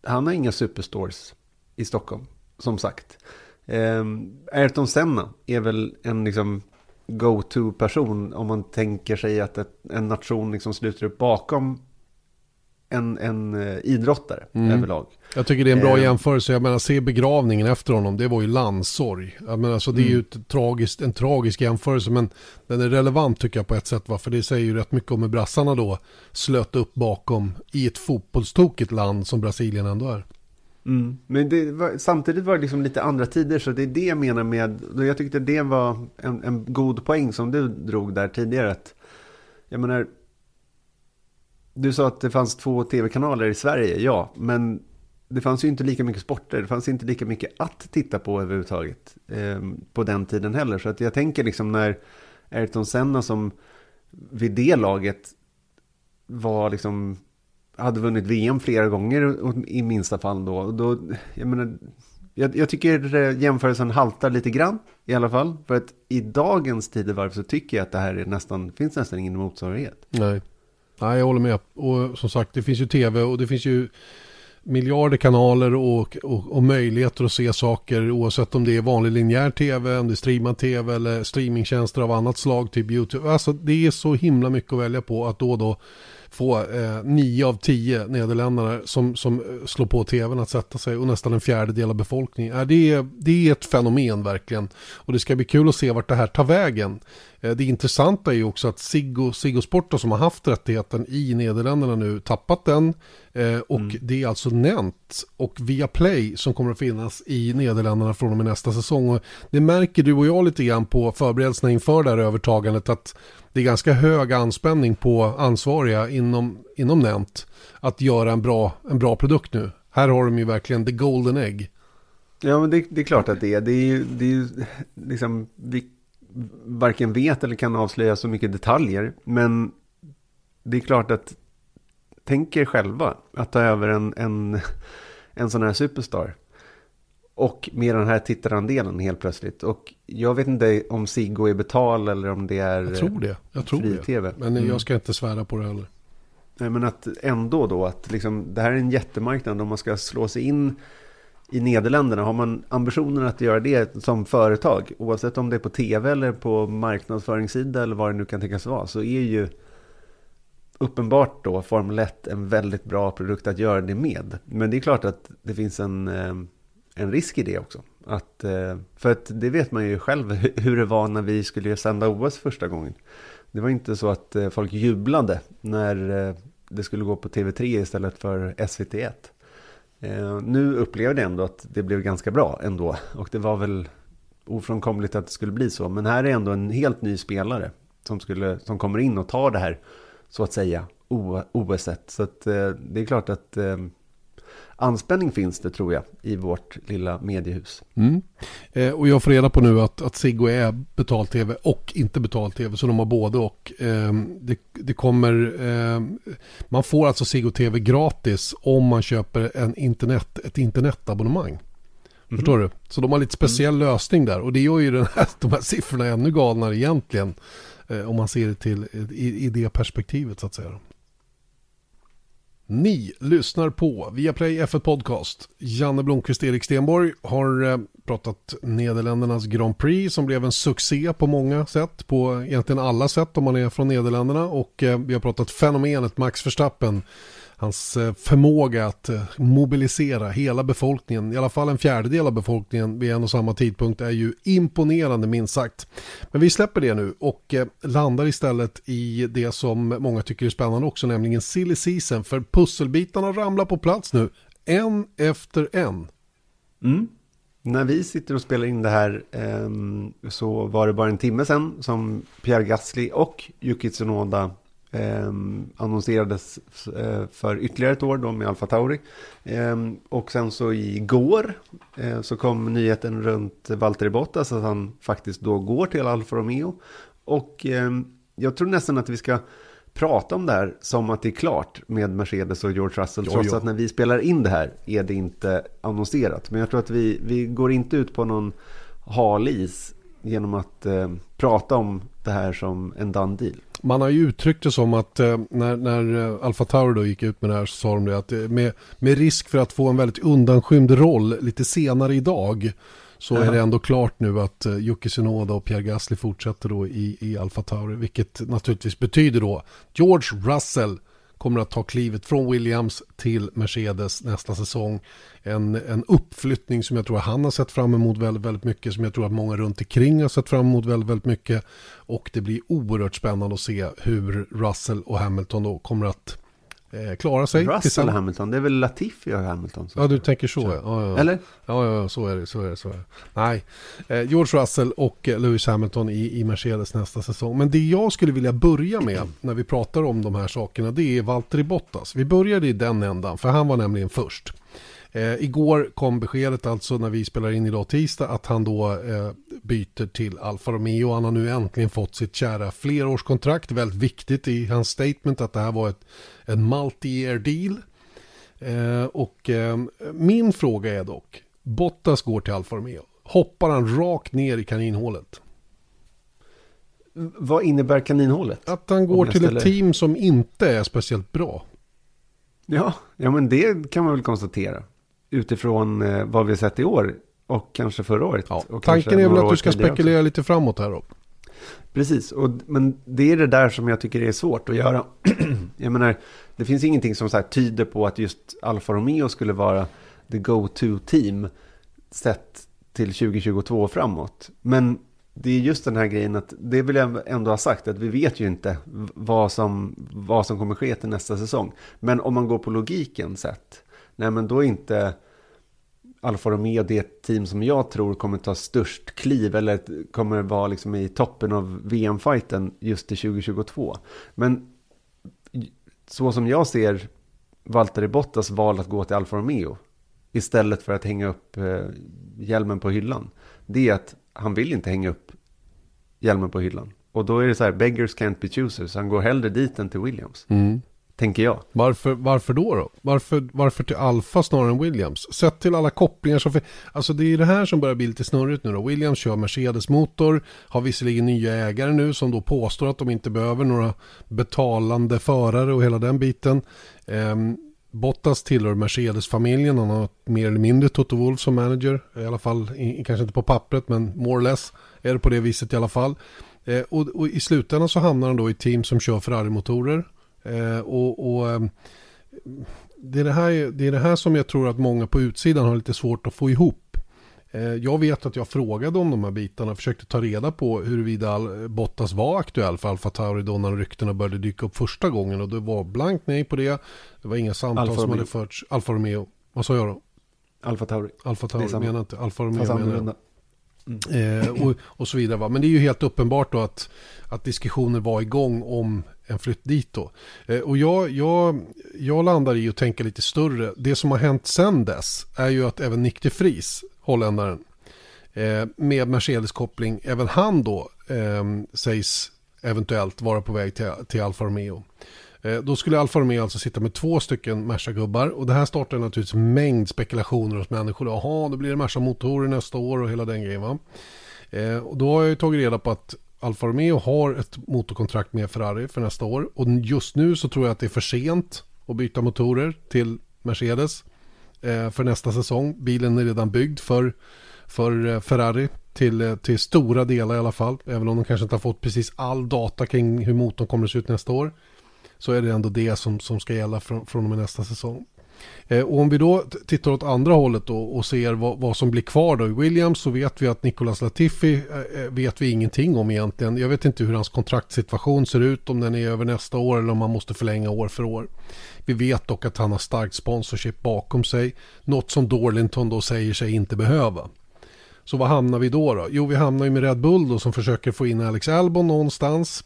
han har inga superstores i Stockholm, som sagt. Eh, Ayrton Senna är väl en liksom go-to-person om man tänker sig att ett, en nation liksom sluter upp bakom en, en uh, idrottare mm. överlag. Jag tycker det är en bra eh. jämförelse. Jag menar, se begravningen efter honom, det var ju landssorg. Jag menar, så det är mm. ju ett tragiskt, en tragisk jämförelse, men den är relevant tycker jag på ett sätt. Va? För det säger ju rätt mycket om hur brassarna då slöt upp bakom i ett fotbollstokigt land som Brasilien ändå är. Mm. Men var, samtidigt var det liksom lite andra tider, så det är det jag menar med, jag tyckte det var en, en god poäng som du drog där tidigare. Att, jag menar, du sa att det fanns två tv-kanaler i Sverige, ja. Men det fanns ju inte lika mycket sporter, det fanns inte lika mycket att titta på överhuvudtaget eh, på den tiden heller. Så att jag tänker liksom när Ayrton Senna som vid det laget var liksom, hade vunnit VM flera gånger i minsta fall då. då jag, menar, jag, jag tycker eh, jämförelsen haltar lite grann i alla fall. För att i dagens tidevarv så tycker jag att det här är nästan, finns nästan ingen motsvarighet. Nej. Nej, jag håller med. Och som sagt, det finns ju tv och det finns ju miljarder kanaler och, och, och, möjligheter att se saker oavsett om det är vanlig linjär tv, om det är streamad tv eller streamingtjänster av annat slag, typ YouTube. Alltså det är så himla mycket att välja på att då och då få eh, nio av tio nederländare som, som slår på tvn att sätta sig och nästan en fjärdedel av befolkningen. Äh, det, är, det är ett fenomen verkligen. Och det ska bli kul att se vart det här tar vägen. Eh, det intressanta är ju också att Siggo, Siggo Sport som har haft rättigheten i Nederländerna nu tappat den. Eh, och mm. det är alltså Nent och Viaplay som kommer att finnas i Nederländerna från och med nästa säsong. Och det märker du och jag lite grann på förberedelserna inför det här övertagandet att det är ganska hög anspänning på ansvariga inom, inom Nent att göra en bra, en bra produkt nu. Här har de ju verkligen the golden egg. Ja, men det, det är klart att det är. Det är ju, det är ju liksom, vi varken vet eller kan avslöja så mycket detaljer. Men det är klart att tänk er själva att ta över en, en, en sån här superstar. Och med den här tittarandelen helt plötsligt. Och jag vet inte om Siggo är betal eller om det är Jag tror det. Jag tror det. TV. Men mm. jag ska inte svära på det heller. Nej, men att ändå då att liksom, det här är en jättemarknad om man ska slå sig in i Nederländerna. Har man ambitionen att göra det som företag, oavsett om det är på tv eller på marknadsföringssida eller vad det nu kan tänkas vara, så är ju uppenbart då Formel 1 en väldigt bra produkt att göra det med. Men det är klart att det finns en, eh, en risk i det också. Att, eh, för att det vet man ju själv hur det var när vi skulle sända OS första gången. Det var inte så att eh, folk jublade när eh, det skulle gå på TV3 istället för SVT1. Nu upplevde jag ändå att det blev ganska bra ändå. Och det var väl ofrånkomligt att det skulle bli så. Men här är ändå en helt ny spelare som, skulle, som kommer in och tar det här så att säga OS. Så att, det är klart att anspänning finns det tror jag i vårt lilla mediehus. Mm. Eh, och jag får reda på nu att, att Siggo är betalt-tv och inte betalt-tv så de har både och. Eh, det, det, kommer, eh, man får alltså Siggo TV gratis om man köper en internet, ett internetabonnemang. Mm. Förstår du? Så de har lite speciell mm. lösning där och det gör ju den här, de här siffrorna ännu galnare egentligen. Eh, om man ser det till, i, i det perspektivet så att säga. Ni lyssnar på Viaplay F1 Podcast. Janne Blomqvist Erik Stenborg har eh, pratat Nederländernas Grand Prix som blev en succé på många sätt, på egentligen alla sätt om man är från Nederländerna och eh, vi har pratat fenomenet Max Verstappen hans eh, förmåga att eh, mobilisera hela befolkningen, i alla fall en fjärdedel av befolkningen vid en och samma tidpunkt är ju imponerande minst sagt. Men vi släpper det nu och eh, landar istället i det som många tycker är spännande också, nämligen silly season. För pusselbitarna ramlar på plats nu, en efter en. Mm. När vi sitter och spelar in det här eh, så var det bara en timme sedan som Pierre Gasly och Yuki Tsunoda eh, annonserades för ytterligare ett år då med Alfa Tauri. Eh, och sen så igår eh, så kom nyheten runt Valtteri Bottas att han faktiskt då går till Alfa Romeo. Och ehm, jag tror nästan att vi ska prata om det här som att det är klart med Mercedes och George Russell. Jo, trots jo. att när vi spelar in det här är det inte annonserat. Men jag tror att vi, vi går inte ut på någon halis genom att eh, prata om det här som en done deal. Man har ju uttryckt det som att eh, när, när eh, Alfa Tauri då gick ut med det här så sa de det att eh, med, med risk för att få en väldigt undanskymd roll lite senare idag så är det ändå klart nu att uh, Yuki Tsunoda och Pierre Gasly fortsätter då i, i Alfa Tauri. Vilket naturligtvis betyder då George Russell kommer att ta klivet från Williams till Mercedes nästa säsong. En, en uppflyttning som jag tror han har sett fram emot väldigt, väldigt mycket, som jag tror att många runt omkring har sett fram emot väldigt, väldigt mycket. Och det blir oerhört spännande att se hur Russell och Hamilton då kommer att eh, klara sig. Russell Hamilton, det är väl Latifi och Hamilton? Ja, du tänker så. Ja. Ja, ja. Eller? Ja, ja, så är det. Så är det, så är det. Nej, eh, George Russell och eh, Lewis Hamilton i, i Mercedes nästa säsong. Men det jag skulle vilja börja med när vi pratar om de här sakerna, det är Valtteri Bottas. Vi började i den ändan, för han var nämligen först. Eh, igår kom beskedet alltså när vi spelar in idag tisdag att han då eh, byter till Alfa Romeo. Han har nu äntligen fått sitt kära flerårskontrakt. Väldigt viktigt i hans statement att det här var ett, en multi-year deal. Eh, och eh, min fråga är dock, Bottas går till Alfa Romeo. Hoppar han rakt ner i kaninhålet? Vad innebär kaninhålet? Att han går till ställer... ett team som inte är speciellt bra. Ja, ja men det kan man väl konstatera. Utifrån eh, vad vi har sett i år och kanske förra året. Ja, tanken är väl att du ska spekulera också. lite framåt här då. Precis, och, men det är det där som jag tycker är svårt att göra. jag menar, det finns ingenting som så tyder på att just Alfa Romeo skulle vara the go-to-team sett till 2022 framåt. Men det är just den här grejen att det vill jag ändå ha sagt att vi vet ju inte vad som, vad som kommer ske till nästa säsong. Men om man går på logiken sett, nej men då är inte Alfa Romeo det team som jag tror kommer ta störst kliv eller kommer vara liksom i toppen av VM-fighten just till 2022. Men så som jag ser Valtteri Bottas val att gå till Alfa Romeo istället för att hänga upp eh, hjälmen på hyllan. Det är att han vill inte hänga upp hjälmen på hyllan. Och då är det så här, beggars can't be choosers. Han går hellre dit än till Williams. Mm. Tänker jag. Varför, varför då då? Varför, varför till Alfa snarare än Williams? Sett till alla kopplingar som... Alltså det är det här som börjar bli lite snurrigt nu då. Williams kör Mercedes-motor, har visserligen nya ägare nu som då påstår att de inte behöver några betalande förare och hela den biten. Um, Bottas tillhör Mercedes-familjen, han har mer eller mindre Toto Wolff som manager, i alla fall, i, kanske inte på pappret men more or less är det på det viset i alla fall. Eh, och, och, i slutändan så hamnar han då i team som kör Ferrari-motorer. Eh, och, och eh, det, är det, här, det är det här som jag tror att många på utsidan har lite svårt att få ihop. Eh, jag vet att jag frågade om de här bitarna, försökte ta reda på huruvida Bottas var aktuell för Alfa Tauri då när ryktena började dyka upp första gången och det var blankt nej på det. Det var inga samtal Alfa som hade förts. Alfa Romeo, vad sa jag då? Alfa Tauri. Alfa Tauri menar inte, Alfa Romeo menar jag. Mm. Eh, och, och, så vidare. Va? Men det är ju helt uppenbart då att, att diskussioner var igång om en flytt dit då. Eh, och jag, jag, jag landar i att tänka lite större. Det som har hänt sedan dess är ju att även Nick de Vries, holländaren, eh, med Mercedes-koppling, även han då eh, sägs eventuellt vara på väg till, till Alfa Romeo. Eh, då skulle Alfa Romeo alltså sitta med två stycken Merca-gubbar och det här startar naturligtvis en mängd spekulationer hos människor. Jaha, då blir det Merca-motorer nästa år och hela den grejen va. Eh, och då har jag ju tagit reda på att Alfa Romeo har ett motorkontrakt med Ferrari för nästa år och just nu så tror jag att det är för sent att byta motorer till Mercedes eh, för nästa säsong. Bilen är redan byggd för, för eh, Ferrari till, eh, till stora delar i alla fall. Även om de kanske inte har fått precis all data kring hur motorn kommer att se ut nästa år så är det ändå det som, som ska gälla från, från och med nästa säsong. Eh, och om vi då tittar åt andra hållet då och ser vad, vad, som blir kvar då i Williams så vet vi att Nicolas Latifi eh, eh, vet vi ingenting om egentligen. Jag vet inte hur hans kontraktssituation ser ut, om den är över nästa år eller om han måste förlänga år för år. Vi vet dock att han har starkt sponsorship bakom sig, något som Dorlinton då säger sig inte behöva. Så vad hamnar vi då då? Jo, vi hamnar ju med Red Bull då som försöker få in Alex Albon någonstans.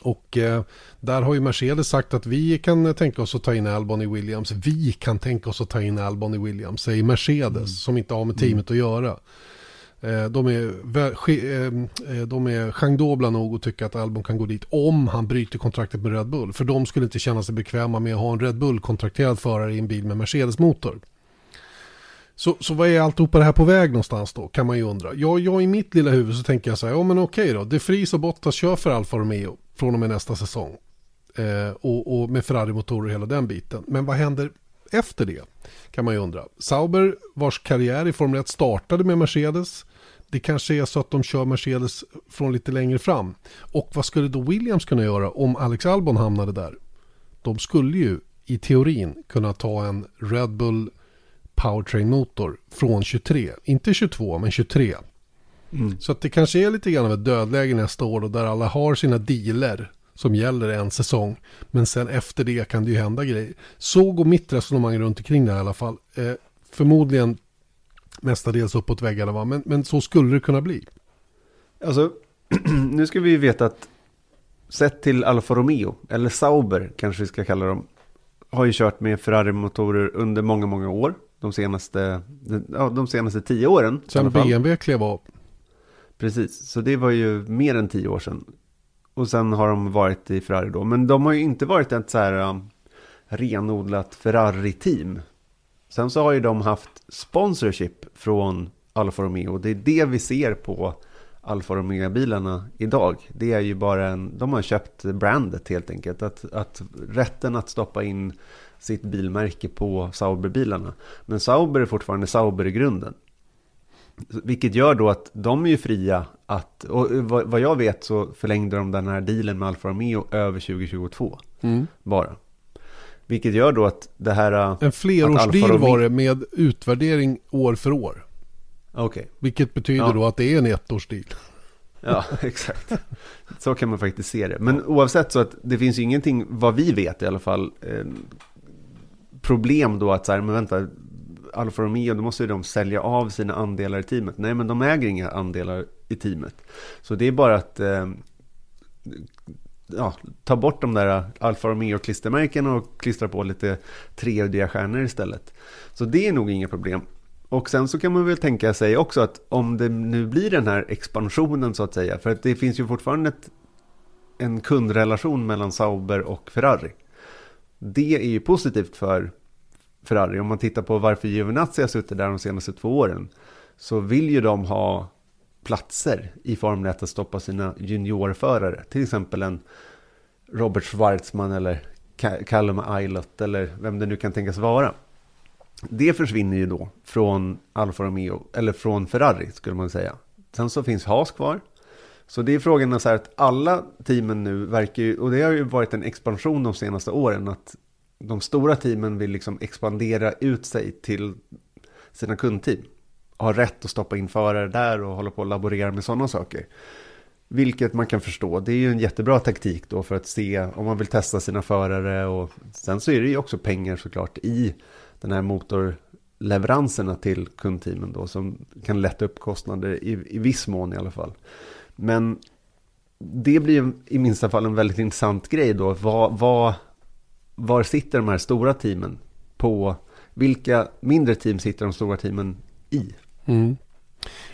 Och eh, där har ju Mercedes sagt att vi kan tänka oss att ta in Albon i Williams. Vi kan tänka oss att ta in Albon i Williams, säger Mercedes, mm. som inte har med teamet mm. att göra. Eh, de är, eh, eh, de är changdobla nog att tycka att Albon kan gå dit om han bryter kontraktet med Red Bull. För de skulle inte känna sig bekväma med att ha en Red Bull-kontrakterad förare i en bil med Mercedes-motor. Så, så vad är alltihopa det här på väg någonstans då, kan man ju undra. Jag, jag i mitt lilla huvud så tänker jag så här, ja men okej då, De Vries och Bottas kör för Alfa Romeo från och med nästa säsong. Eh, och, och, med Ferrari-motorer och hela den biten. Men vad händer efter det? Kan man ju undra. Sauber, vars karriär i Formel 1 startade med Mercedes. Det kanske är så att de kör Mercedes från lite längre fram. Och vad skulle då Williams kunna göra om Alex Albon hamnade där? De skulle ju i teorin kunna ta en Red Bull powertrain-motor från 23. Inte 22, men 23. Mm. Så att det kanske är lite grann av ett dödläge nästa år då där alla har sina dealer som gäller en säsong. Men sen efter det kan det ju hända grejer. Så går mitt resonemang runt omkring det här i alla fall. Eh, förmodligen mestadels uppåt väggarna va, men, men så skulle det kunna bli. Alltså, nu ska vi ju veta att sett till Alfa Romeo, eller Sauber kanske vi ska kalla dem, har ju kört med Ferrari-motorer under många, många år. De senaste, ja, de senaste tio åren. Sen BMW klev av. Precis, så det var ju mer än tio år sedan. Och sen har de varit i Ferrari då. Men de har ju inte varit ett så här um, renodlat Ferrari-team. Sen så har ju de haft sponsorship från Alfa Romeo. Det är det vi ser på Alfa Romeo-bilarna idag. Det är ju bara en, de har köpt brandet helt enkelt. Att, att rätten att stoppa in sitt bilmärke på Sauber-bilarna. Men Sauber är fortfarande Sauber i grunden. Vilket gör då att de är ju fria att, och vad jag vet så förlängde de den här dealen med Alfa Romeo över 2022. Mm. Bara. Vilket gör då att det här... En flerårsdeal Romeo... var det med utvärdering år för år. Okay. Vilket betyder ja. då att det är en ettårsdeal. Ja, exakt. Så kan man faktiskt se det. Men oavsett så att det finns ju ingenting, vad vi vet i alla fall, eh, problem då att så här, men vänta, Alfa Romeo, då måste ju de sälja av sina andelar i teamet. Nej, men de äger inga andelar i teamet. Så det är bara att eh, ja, ta bort de där Alfa Romeo-klistermärkena och klistra på lite treuddiga stjärnor istället. Så det är nog inga problem. Och sen så kan man väl tänka sig också att om det nu blir den här expansionen så att säga, för att det finns ju fortfarande ett, en kundrelation mellan Sauber och Ferrari. Det är ju positivt för Ferrari. Om man tittar på varför Giovinazzi har suttit där de senaste två åren så vill ju de ha platser i Formel 1 att stoppa sina juniorförare. Till exempel en Robert Schwarzman eller Callum Aylott eller vem det nu kan tänkas vara. Det försvinner ju då från Alfa Romeo, eller från Ferrari skulle man säga. Sen så finns Haas kvar. Så det är frågan så här att alla teamen nu verkar ju, och det har ju varit en expansion de senaste åren, att de stora teamen vill liksom expandera ut sig till sina kundteam. Har rätt att stoppa in förare där och hålla på och laborera med sådana saker. Vilket man kan förstå. Det är ju en jättebra taktik då för att se om man vill testa sina förare. Och sen så är det ju också pengar såklart i den här motorleveranserna till kundteamen då. Som kan lätta upp kostnader i, i viss mån i alla fall. Men det blir i minsta fall en väldigt intressant grej då. Vad, vad, var sitter de här stora teamen på? Vilka mindre team sitter de stora teamen i? Mm.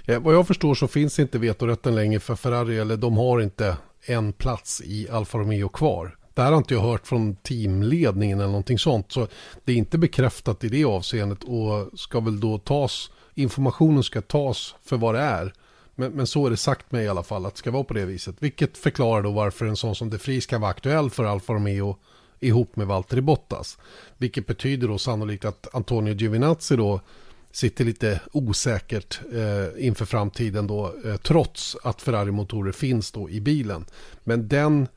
Eh, vad jag förstår så finns inte vetorätten längre för Ferrari eller de har inte en plats i Alfa Romeo kvar. Det här har inte jag hört från teamledningen eller någonting sånt. Så det är inte bekräftat i det avseendet och ska väl då tas, informationen ska tas för vad det är. Men, men så är det sagt mig i alla fall att det ska vara på det viset. Vilket förklarar då varför en sån som De Vries kan vara aktuell för Alfa Romeo ihop med Valtteri Bottas. Vilket betyder då sannolikt att Antonio Giovinazzi då sitter lite osäkert eh, inför framtiden då eh, trots att Ferrari-motorer finns då i bilen. Men den,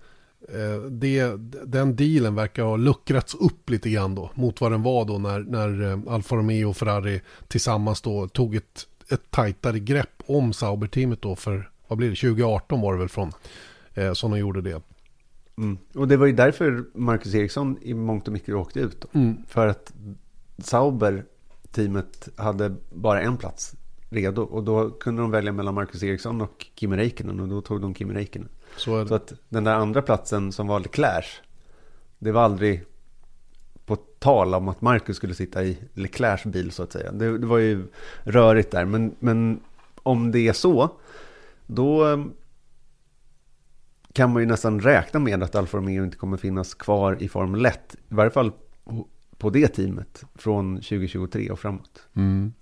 eh, det, den dealen verkar ha luckrats upp lite grann då mot vad den var då när, när eh, Alfa Romeo och Ferrari tillsammans då tog ett, ett tajtare grepp om Sauber-teamet då för vad blir det, 2018 var det väl från eh, som de gjorde det. Mm. Och det var ju därför Marcus Eriksson i mångt och mycket åkte ut. Mm. För att Sauber, teamet, hade bara en plats redo. Och då kunde de välja mellan Marcus Eriksson och Kimi Räikkönen. Och då tog de Kimi Räikkönen. Så, Så, att den där andra platsen som var Leclerc. Det var aldrig på tal om att Marcus skulle sitta i Leclercs bil så att säga. Det, det var ju rörigt där. Men, men om det är så. Då ehm, kan man ju nästan räkna med att Alfa Romeo inte kommer finnas kvar i Formel 1. I varje fall på det teamet från 2023 och framåt. Mm.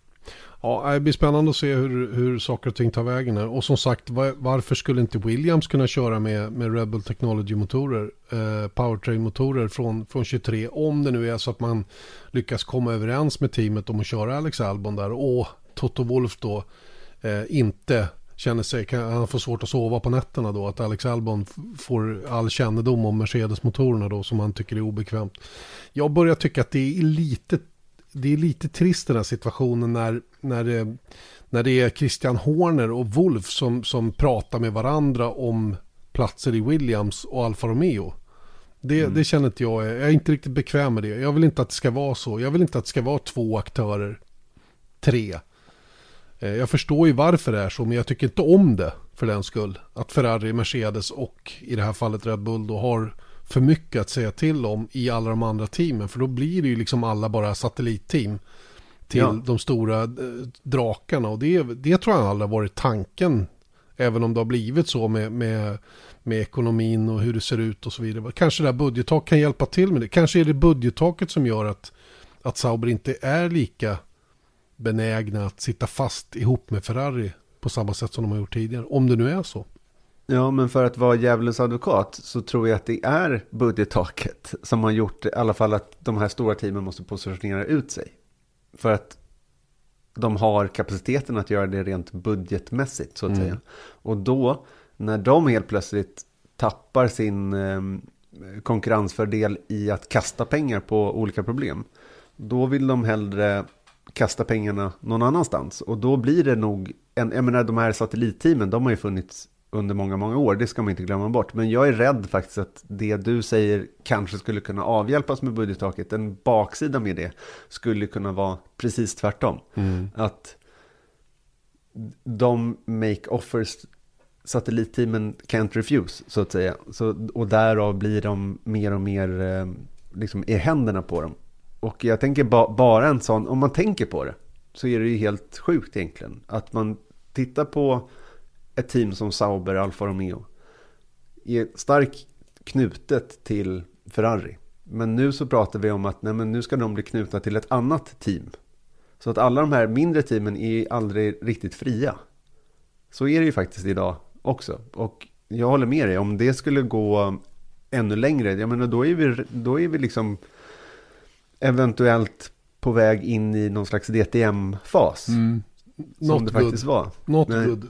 Ja, det blir spännande att se hur, hur saker och ting tar vägen här. Och som sagt, var, varför skulle inte Williams kunna köra med, med Rebel Technology-motorer, eh, powertrain-motorer från, från 23, om det nu är så att man lyckas komma överens med teamet om att köra Alex Albon där och Toto Wolf då eh, inte känner sig, kan, han får svårt att sova på nätterna då. Att Alex Albon får all kännedom om Mercedes-motorerna då som han tycker är obekvämt. Jag börjar tycka att det är lite, det är lite trist den här situationen när, när, det, när det är Christian Horner och Wolf som, som pratar med varandra om platser i Williams och Alfa Romeo. Det, mm. det känner inte jag, jag är inte riktigt bekväm med det. Jag vill inte att det ska vara så. Jag vill inte att det ska vara två aktörer, tre. Eh, jag förstår ju varför det är så, men jag tycker inte om det för den skull. Att Ferrari, Mercedes och i det här fallet Red Bull då har för mycket att säga till om i alla de andra teamen. För då blir det ju liksom alla bara satellitteam till Ja. de stora eh, drakarna. Och det, det tror jag aldrig har varit tanken. Även om det har blivit så med, med, med ekonomin och hur det ser ut och så vidare. Kanske det här budgettak kan hjälpa till med det. Kanske är det budgettaket som gör att, att Sauber inte är lika benägna att sitta fast ihop med Ferrari på samma sätt som de har gjort tidigare. Om det nu är så. Ja, men för att vara djävulens advokat så tror jag att det är budgettaket som har gjort i alla fall att de här stora teamen måste positionera ut sig. För att de har kapaciteten att göra det rent budgetmässigt så att Mm. säga. Och då, när de helt plötsligt tappar sin eh, konkurrensfördel i att kasta pengar på olika problem, då vill de hellre kasta pengarna någon annanstans. Och då blir det nog, en, jag menar de här satellitteamen, de har ju funnits under många, många år, det ska man inte glömma bort. Men jag är rädd faktiskt att det du säger kanske skulle kunna avhjälpas med budgettaket. En baksida med det skulle kunna vara precis tvärtom. Att de make offers satellitteamen can't refuse, så att säga. Så, och därav blir de mer och mer eh, liksom i händerna på dem. Och jag tänker ba, bara en sån, om man tänker på det, så är det ju helt sjukt egentligen. Att man tittar på ett team som Sauber, Alfa Romeo, är starkt knutet till Ferrari. Men nu så pratar vi om att nej, men nu ska de bli knutna till ett annat team. Så att alla de här mindre teamen är aldrig riktigt fria. Så är det ju faktiskt idag också. Och jag håller med dig, om det skulle gå ännu längre, jag menar då är vi, då är vi liksom eventuellt på väg in i någon slags DTM-fas. Som Not det good. faktiskt var. Not Nej. good.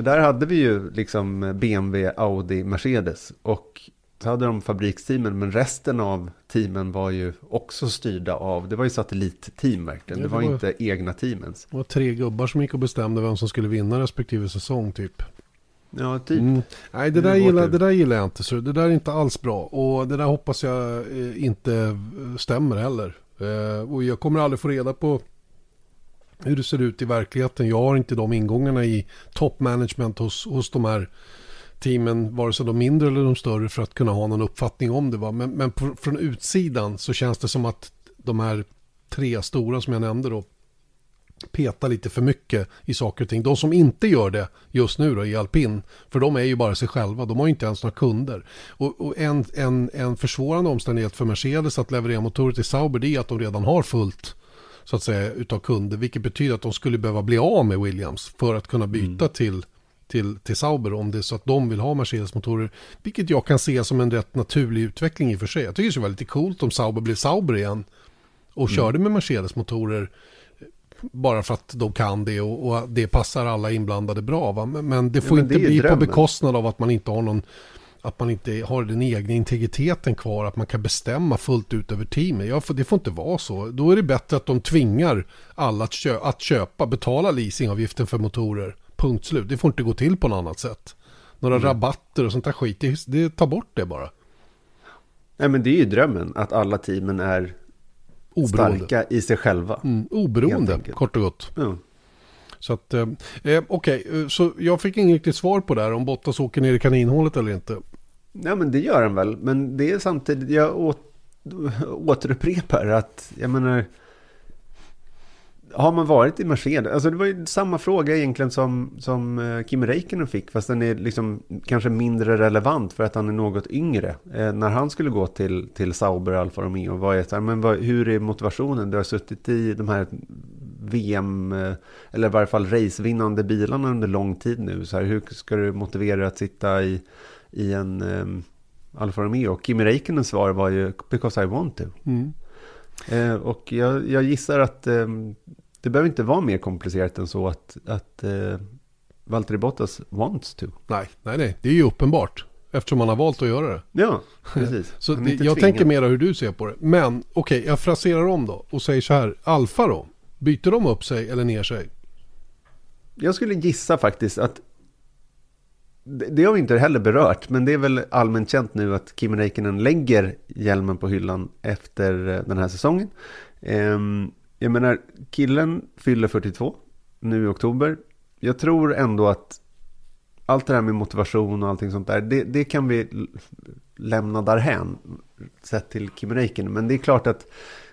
För där hade vi ju liksom BMW, Audi, Mercedes och så hade de fabriksteamen men resten av teamen var ju också styrda av, det var ju satellitteam verkligen, Ja, det det var var- inte egna teamens. Det var tre gubbar som gick och bestämde vem som skulle vinna respektive säsong typ. Ja, typ. Mm. Nej, det Det där, gillar, det där gillar jag inte. Så det där är inte alls bra. Och det där hoppas jag eh, inte stämmer heller. Eh, och jag kommer aldrig få reda på hur det ser ut i verkligheten. Jag har inte de ingångarna i toppmanagement hos, hos de här teamen, vare sig de mindre eller de större, för att kunna ha någon uppfattning om det. Va? Men, men på, från utsidan så känns det som att de här tre stora som jag nämnde då, peta lite för mycket i saker och ting. De som inte gör det just nu då i alpin, för de är ju bara sig själva, de har ju inte ens några kunder. Och, och en, en, en försvårande omständighet för Mercedes att leverera motorer till Sauber det är att de redan har fullt så att säga utav kunder, vilket betyder att de skulle behöva bli av med Williams för att kunna byta till till, till Sauber om det är så att de vill ha Mercedes-motorer. Vilket jag kan se som en rätt naturlig utveckling i och för sig. Jag tycker det skulle vara lite coolt om Sauber blev Sauber igen och körde med Mercedes-motorer bara för att de kan det och, och det passar alla inblandade bra. Va? Men, men det får men inte det ju bli på drömmen. bekostnad av att man inte har någon att man inte har den egna integriteten kvar, att man kan bestämma fullt ut över teamet. Ja, det får inte vara så. Då är det bättre att de tvingar alla att, kö- att köpa, betala leasingavgiften för motorer. Punkt slut. Det får inte gå till på något annat sätt. Några Mm. rabatter och sånt där skit, det, det tar bort det bara. Nej men det är ju drömmen, att alla teamen är Oberoende. starka i sig själva. Mm, oberoende, kort och gott. Ja. Så att, eh, eh okej, okay. så jag fick inget riktigt svar på det här om Bottas åker ner i kaninhålet eller inte. Nej, men det gör han väl, men det är samtidigt, jag åt, återupprepar att, jag menar, har man varit i Mercedes, alltså det var ju samma fråga egentligen som, som eh, Kim Räikkönen fick, fast den är liksom kanske mindre relevant för att han är något yngre. Eh, när han skulle gå till, till Sauber Alfa Romeo, var jag så här, men vad, hur är motivationen? Du har suttit i de här VM, eh, eller i varje fall racevinnande bilarna under lång tid nu, så här, hur ska du motivera att sitta i i en um, Alfa Romeo. Och Kimi Räikkönens svar var ju because I want to. Mm. Eh, och jag, jag gissar att ehm, det behöver inte vara mer komplicerat än så att, att eh, Valtteri Bottas wants to. Nej, nej, nej, det är ju uppenbart. Eftersom man har valt att göra det. Ja, precis. Så Han det, jag tvingad. tänker mera hur du ser på det. Men okej, jag fraserar om då och säger så här. Alfa då? Byter de upp sig eller ner sig? Jag skulle gissa faktiskt att det, har vi inte heller berört, men det är väl allmänt känt nu att Kimi Räikkönen lägger hjälmen på hyllan efter eh, den här säsongen. Ehm, jag menar, killen fyller 42 nu i oktober. Jag tror ändå att allt det här med motivation och allting sånt där, det, det kan vi lämna därhän sett till Kimi Räikkönen. Men det är klart att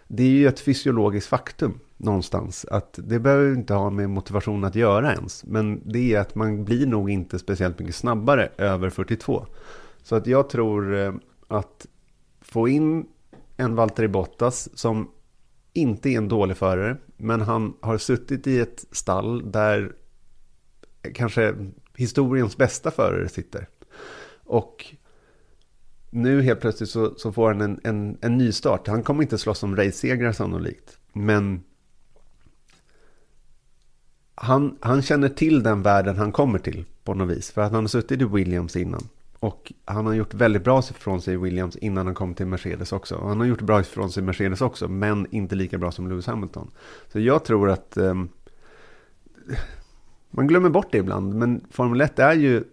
det är ju ett fysiologiskt faktum någonstans. Att det behöver inte ha med motivation att göra ens. Men det är att man blir nog inte speciellt mycket snabbare över 42. Så att jag tror eh, att få in en Valtteri Bottas som inte är en dålig förare. Men han har suttit i ett stall där kanske historiens bästa förare sitter. Och nu helt plötsligt så, så får han en, en, en ny start. Han kommer inte slåss om race-segrar sannolikt. Men han, han känner till den världen han kommer till på något vis. För att han har suttit i Williams innan. Och han har gjort väldigt bra ifrån sig i Williams innan han kom till Mercedes också. Och han har gjort bra ifrån sig i Mercedes också, men inte lika bra som Lewis Hamilton. Så jag tror att um, man glömmer bort det ibland, men Formel 1 är ju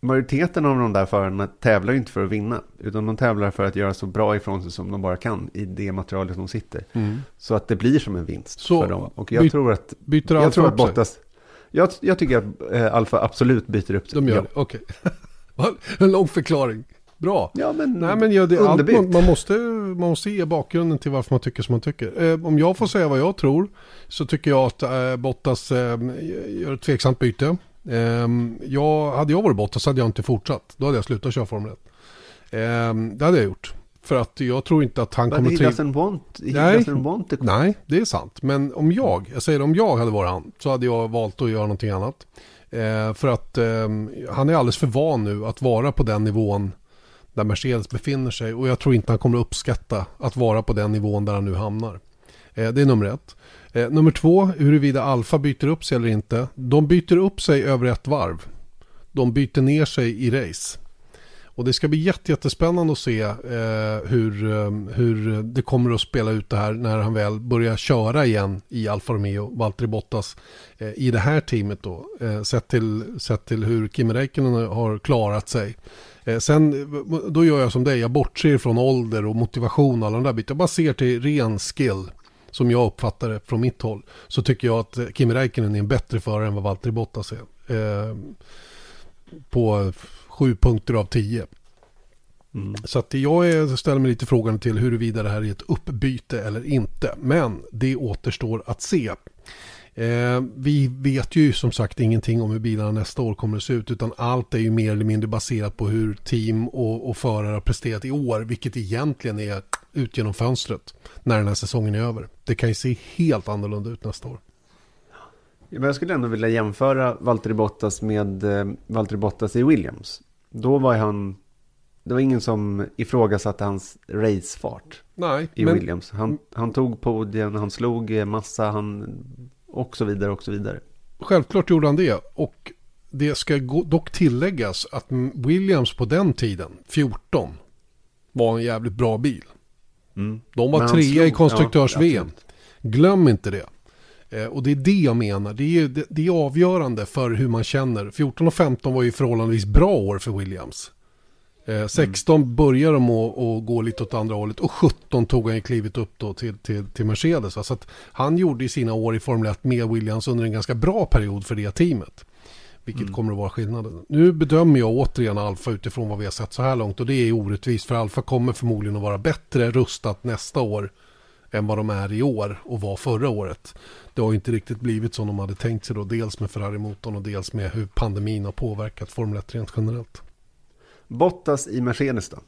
majoriteten av de där förarna tävlar ju inte för att vinna, utan de tävlar för att göra så bra ifrån sig som de bara kan i det materialet de sitter. Mm. Så att det blir som en vinst så, för dem. Och jag tror att, byter jag tror att Bottas, jag, jag, tycker att äh, Alfa absolut byter upp sig. De gör ja. det, okej. Okay. en lång förklaring. Bra. Ja, men, Nej, men ja, det, allt, man, man, måste, man måste ge bakgrunden till varför man tycker som man tycker. Eh, om jag får säga vad jag tror så tycker jag att eh, Bottas eh, gör ett tveksamt byte. Ehm, jag, hade jag varit Bottas hade jag inte fortsatt. Då hade jag slutat köra Formel 1. Ehm, det hade jag gjort. För att jag tror inte att han But kommer till... Doesn't want, nej, doesn't want to... nej, det är sant. Men om jag, jag säger om jag hade varit han, så hade jag valt att göra någonting annat. Ehm, för att han är alldeles för van nu att vara på den nivån där Mercedes befinner sig. Och jag tror inte han kommer uppskatta att vara på den nivån där han nu hamnar. det är nummer ett. Eh, nummer två, huruvida Alfa byter upp sig eller inte. De byter upp sig över ett varv. De byter ner sig i race. Och det ska bli jättespännande att se eh, hur, eh, hur det kommer att spela ut det här när han väl börjar köra igen i Alfa Romeo, Valtteri Bottas, eh, i det här teamet då. Eh, sett, till, sett till hur Kimi Räikkönen har klarat sig. Eh, sen, eh, då gör jag som dig, jag bortser från ålder och motivation och alla de där bitarna. Jag bara ser till ren skill som jag uppfattar det från mitt håll, så tycker jag att Kimi Räikkönen är en bättre förare än vad Valtteri Bottas är. Eh, på sju punkter av tio. Mm. Så att jag är, ställer mig lite frågan till huruvida det här är ett uppbyte eller inte. Men det återstår att se. Eh, vi vet ju som sagt ingenting om hur bilarna nästa år kommer att se ut utan allt är ju mer eller mindre baserat på hur team och, och förare har presterat i år vilket egentligen är ut genom fönstret när den här säsongen är över. Det kan ju se helt annorlunda ut nästa år. Jag skulle ändå vilja jämföra Valtteri Bottas med eh, Valtteri Bottas i Williams. Då var han, det var ingen som ifrågasatte hans racefart Nej, i men... Williams. Han, han tog podien, han slog massa, han och så vidare och så vidare. Självklart gjorde han det och det ska dock tilläggas att Williams på den tiden, 14, var en jävligt bra bil. Mm. De var trea i konstruktörs-VM. Ja, Glöm inte det. Eh, och det är det jag menar. Det är, det, det, är avgörande för hur man känner. 14 och 15 var ju förhållandevis bra år för Williams. Eh, 16 mm. började de att gå lite åt andra hållet och 17 tog han ju klivet upp då till, till, till Mercedes. Så att han gjorde i sina år i Formel 1 med Williams under en ganska bra period för det teamet. Vilket mm. kommer att vara skillnaden. Nu bedömer jag återigen Alfa utifrån vad vi har sett så här långt. Och det är orättvist för Alfa kommer förmodligen att vara bättre rustat nästa år än vad de är i år och var förra året. Det har inte riktigt blivit som de hade tänkt sig då. Dels med Ferrari-motorn och dels med hur pandemin har påverkat Formel 1 rent generellt. Bottas i Mercedes då?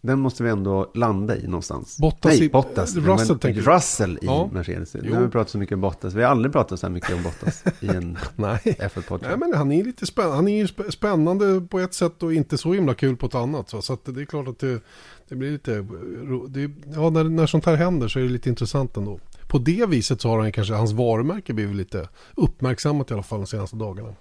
Den måste vi ändå landa i någonstans. Bottas Nej, i, Bottas. Russell, men, Russell i ja. Mercedes. Nu har vi pratat så mycket om Bottas. Vi har aldrig pratat så här mycket om Bottas i en F1-podd. Nej, men han är lite spännande. Han är spännande på ett sätt och inte så himla kul på ett annat. Så, så det är klart att det, det blir lite... Det, ja, när, när sånt här händer så är det lite intressant ändå. På det viset så har han kanske, hans varumärke blivit lite uppmärksammat i alla fall de senaste dagarna.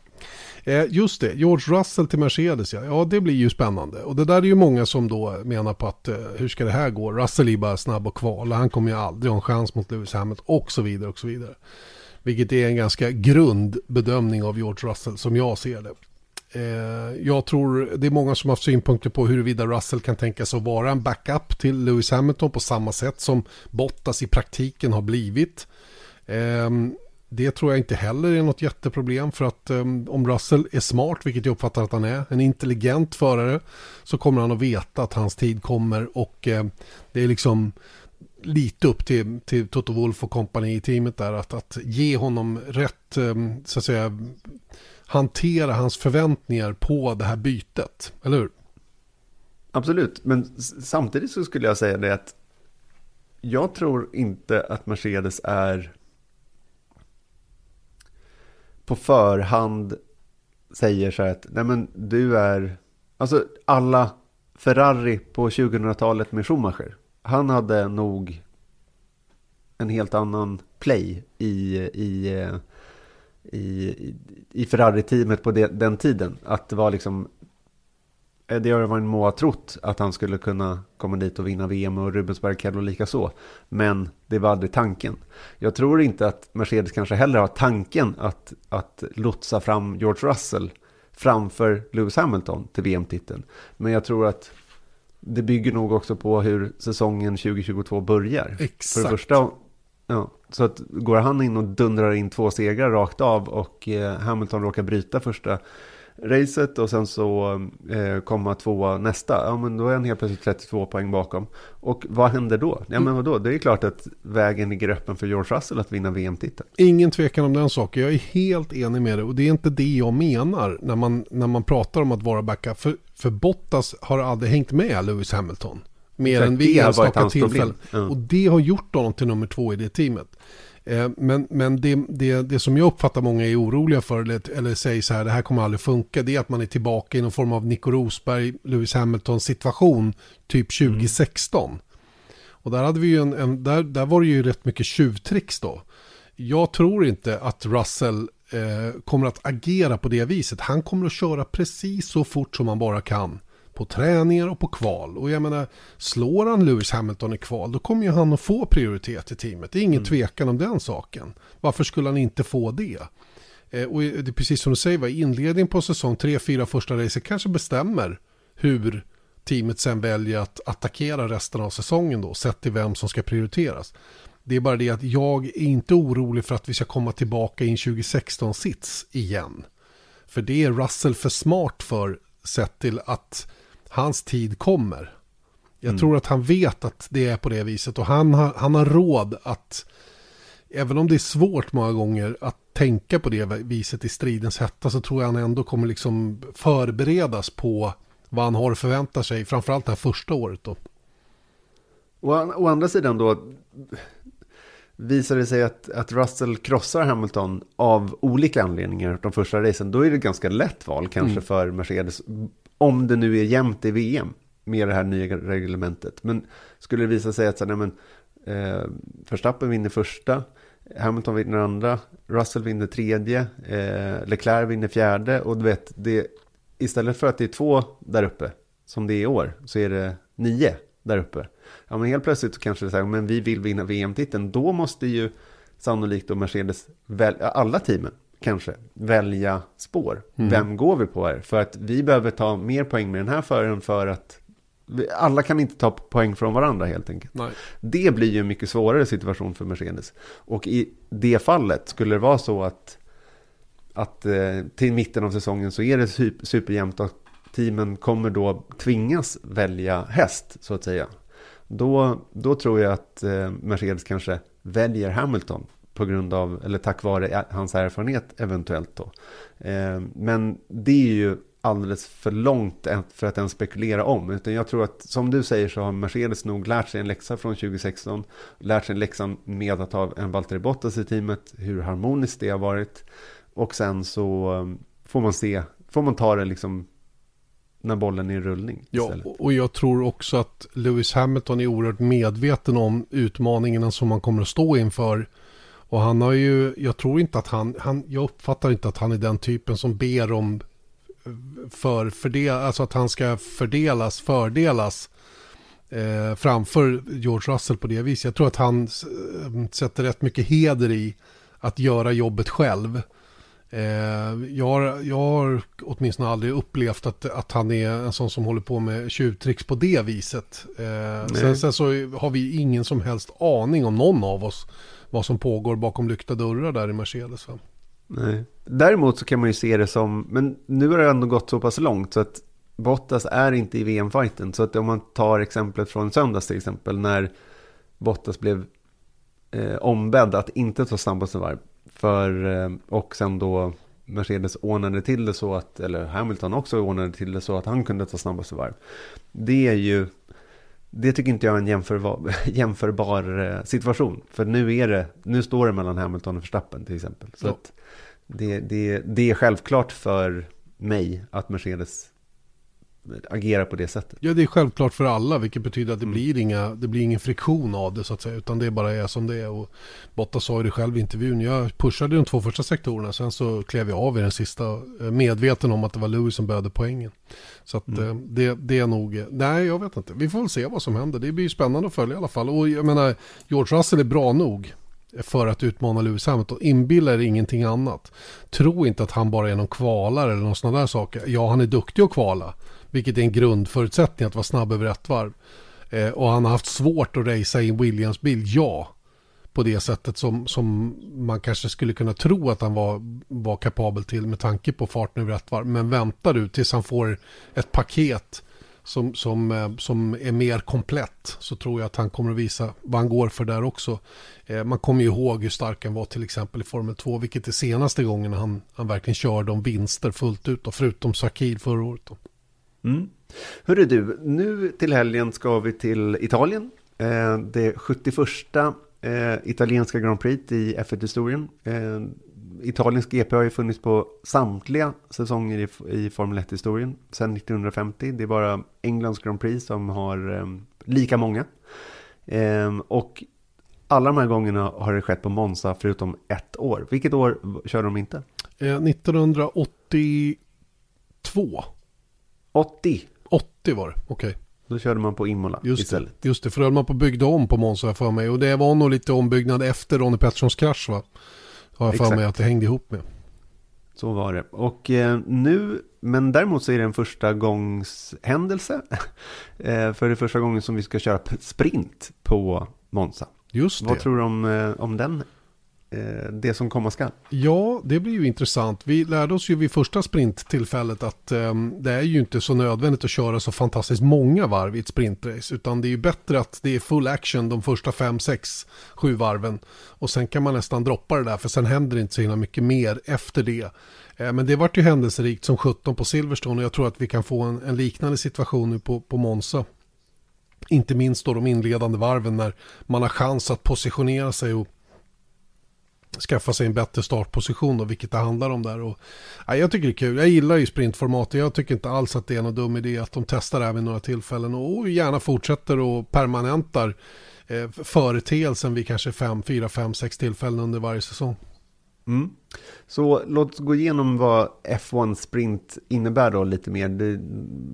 Eh, just det, George Russell till Mercedes ja. ja, det blir ju spännande. Och det där är ju många som då menar på att eh, hur ska det här gå? Russell är bara snabb och kvala, han kommer ju aldrig ha en chans mot Lewis Hamilton och så vidare och så vidare. Vilket är en ganska grund bedömning av George Russell som jag ser det. Eh, jag tror det är många som har haft synpunkter på huruvida Russell kan tänka sig att vara en backup till Lewis Hamilton på samma sätt som Bottas i praktiken har blivit. Ehm, det tror jag inte heller är något jätteproblem för att um, om Russell är smart, vilket jag uppfattar att han är, en intelligent förare, så kommer han att veta att hans tid kommer och uh, det är liksom lite upp till, till Toto Wolf och kompani i teamet där. Att, att ge honom rätt, um, så att säga, hantera hans förväntningar på det här bytet. Eller hur? Absolut, men samtidigt så skulle jag säga det att jag tror inte att Mercedes är på förhand säger så här att nej men du är, alltså alla Ferrari på 2000-talet med Schumacher, han hade nog en helt annan play i, i, i, i Ferrari-teamet på de, den tiden. Att det var liksom Eddie Irvine må ha trott att han skulle kunna komma dit och vinna VM och Rubens Barrichello lika så. Men det var aldrig tanken. Jag tror inte att Mercedes kanske heller har tanken att, att lotsa fram George Russell framför Lewis Hamilton till VM-titeln. Men jag tror att det bygger nog också på hur säsongen 2022 börjar. Exakt. För det första, ja, så att går han in och dundrar in två segrar rakt av och eh, Hamilton råkar bryta första racet och sen så eh, komma tvåa nästa. Ja men då är han helt plötsligt 32 poäng bakom. Och vad händer då? Ja men vadå? Det är klart att vägen ligger öppen för George Russell att vinna VM-titeln. Ingen tvekan om den saken. Jag är helt enig med det och det är inte det jag menar när man, när man pratar om att vara backup. För, för Bottas har aldrig hängt med Lewis Hamilton. Mer Exakt, än vid enstaka tillfällen. Ja. Och det har gjort honom till nummer två i det teamet. Eh, Men, men det, det, det som jag uppfattar många är oroliga för, eller, eller säger så här, det här kommer aldrig funka, det är att man är tillbaka i någon form av Nico Rosberg, Lewis Hamilton situation, typ Mm. 2016. Och där, hade vi ju en, en, där, där var det ju rätt mycket tjuvtricks då. Jag tror inte att Russell eh, kommer att agera på det viset. Han kommer att köra precis så fort som han bara kan. På träningar och på kval. Och jag menar, slår han Lewis Hamilton i kval, då kommer ju han att få prioritet i teamet. Det är ingen tvekan om den saken. Varför skulle han inte få det? Eh, och det är precis som du säger, va, inledningen på säsong 3-4 första racet kanske bestämmer hur teamet sen väljer att attackera resten av säsongen då, sett till vem som ska prioriteras. Det är bara det att jag är inte orolig för att vi ska komma tillbaka i en 2016-sits igen. För det är Russell för smart för, sett till att hans tid kommer. Jag tror att han vet att det är på det viset och han har, han har råd att, även om det är svårt många gånger att tänka på det viset i stridens hetta så tror jag han ändå kommer liksom förberedas på vad han har att förvänta sig, framförallt det här första året då. Å, å andra sidan då visar det sig att, att Russell krossar Hamilton av olika anledningar de första racen, då är det ganska lätt val kanske för Mercedes, om det nu är jämnt i VM med det här nya reglementet. Men skulle det visa sig att så, nej, men, eh, Verstappen vinner första, Hamilton vinner andra, Russell vinner tredje, eh, Leclerc vinner fjärde och du vet, det, istället för att det är två där uppe, som det är i år, så är det nio där uppe. Ja, men helt plötsligt så kanske det säger, men vi vill vinna VM-titeln. Då måste ju sannolikt då Mercedes, väl, alla teamen kanske, välja spår. Vem går vi på här? För att vi behöver ta mer poäng med den här föraren för att vi, alla kan inte ta poäng från varandra helt enkelt. Nej. Det blir ju en mycket svårare situation för Mercedes. Och i det fallet skulle det vara så att, att eh, till mitten av säsongen så är det super, superjämnt och teamen kommer då tvingas välja häst så att säga. Då, då tror jag att eh, Mercedes kanske väljer Hamilton på grund av, eller tack vare hans erfarenhet eventuellt då. Eh, men det är ju alldeles för långt för att ens spekulera om. Utan jag tror att, som du säger, så har Mercedes nog lärt sig en läxa från 2016. Lärt sig en läxa med att ha en Valtteri Bottas i teamet, hur harmoniskt det har varit. Och sen så um, får man se, får man ta det liksom när bollen är i rullning Ja, och jag tror också att Lewis Hamilton är oerhört medveten om utmaningarna som man kommer att stå inför. Och han har ju, jag tror inte att han, han jag uppfattar inte att han är den typen som ber om för fördel, alltså att han ska fördelas, fördelas eh, framför George Russell på det viset. Jag tror att han eh, sätter rätt mycket heder i att göra jobbet själv. Eh, jag, har, jag har åtminstone aldrig upplevt att, att han är en sån som håller på med tjuvtricks på det viset. Eh, sen, sen så har vi ingen som helst aning om någon av oss vad som pågår bakom lyckta dörrar där i Mercedes. Va? Nej. Däremot så kan man ju se det som, men nu har det ändå gått så pass långt så att Bottas är inte i VM-fighten. Så att om man tar exemplet från söndags till exempel när Bottas blev eh, ombedd att inte ta snabbaste varv. För, eh, och sen då Mercedes ordnade till det så att, eller Hamilton också ordnade till det så att han kunde ta snabbaste varv. Det är ju, det tycker inte jag är en jämförbar, jämförbar eh, situation. För nu är det, nu står det mellan Hamilton och Verstappen till exempel. Så Ja. det, det, det är självklart för mig att Mercedes agerar på det sättet. Ja, det är självklart för alla, vilket betyder att det, Mm. blir, inga, det blir ingen friktion av det så att säga, utan det bara är som det är. Och Bottas sa ju det själv i intervjun, jag pushade de två första sektorerna, sen så klev jag av i den sista, eh, medveten om att det var Lewis som började poängen. Så att Mm. eh, det, det är nog, nej jag vet inte, vi får väl se vad som händer, det blir ju spännande att följa i alla fall. Och jag menar, George Russell är bra nog för att utmana Lewis Hamilton. Inbilla er ingenting annat. Tro inte att han bara är någon kvalare eller någon sån där saker. Ja, han är duktig att kvala. Vilket är en grundförutsättning att vara snabb över ett varv. Eh, och han har haft svårt att racea i en Williams-bil, ja. På det sättet som, som man kanske skulle kunna tro att han var, var kapabel till med tanke på farten över ett varv. Men vänta du tills han får ett paket som, som, eh, som är mer komplett så tror jag att han kommer att visa vad han går för där också. Eh, Man kommer ju ihåg hur stark han var till exempel i Formel 2, vilket är senaste gången han, han verkligen körde om vinster fullt ut, då, förutom Sakir förra året. Då. Mm. Hörru du, nu till helgen ska vi till Italien. Eh, det 71 eh, italienska Grand Prix i F1-historien. Eh, Italiens GP har ju funnits på samtliga säsonger i, i Formel 1-historien sedan 1950. Det är bara Englands Grand Prix som har eh, lika många. Eh, och alla de här gångerna har det skett på Monza förutom ett år. Vilket år körde de inte? Eh, 1982, 80. 80 var det, okej. Då körde man på Imola Just istället. det, just det, för då höll man på att bygga om på Monza har jag för mig. Och det var nog lite ombyggnad efter Ronnie Petterssons krasch va? Har jag för Exakt. mig att det hängde ihop med. Så var det. Och eh, nu, men däremot så är det en första gångs händelse. eh, för det är första gången som vi ska köra sprint på Monza. Just det. Vad tror du om, eh, om den? Eh, det som komma skall. Ja, det blir ju intressant. Vi lärde oss ju vid första sprinttillfället att ehm, det är ju inte så nödvändigt att köra så fantastiskt många varv i ett sprintrace. Utan det är ju bättre att det är full action de första fem, sex, sju varven. Och sen kan man nästan droppa det där för sen händer det inte så himla mycket mer efter det. Eh, men det vart ju händelserikt som 17 på Silverstone och jag tror att vi kan få en, en liknande situation nu på, på Monza. Inte minst då de inledande varven när man har chans att positionera sig och skaffa sig en bättre startposition och vilket det handlar om där. Och, ja, jag tycker det är kul. Jag gillar ju sprintformatet. Jag tycker inte alls att det är någon dum idé att de testar det här vid några tillfällen och gärna fortsätter och permanentar eh, företeelsen vid kanske fem, fyra, fem, sex tillfällen under varje säsong. Mm. Så låt oss gå igenom vad F1 Sprint innebär då lite mer. Det,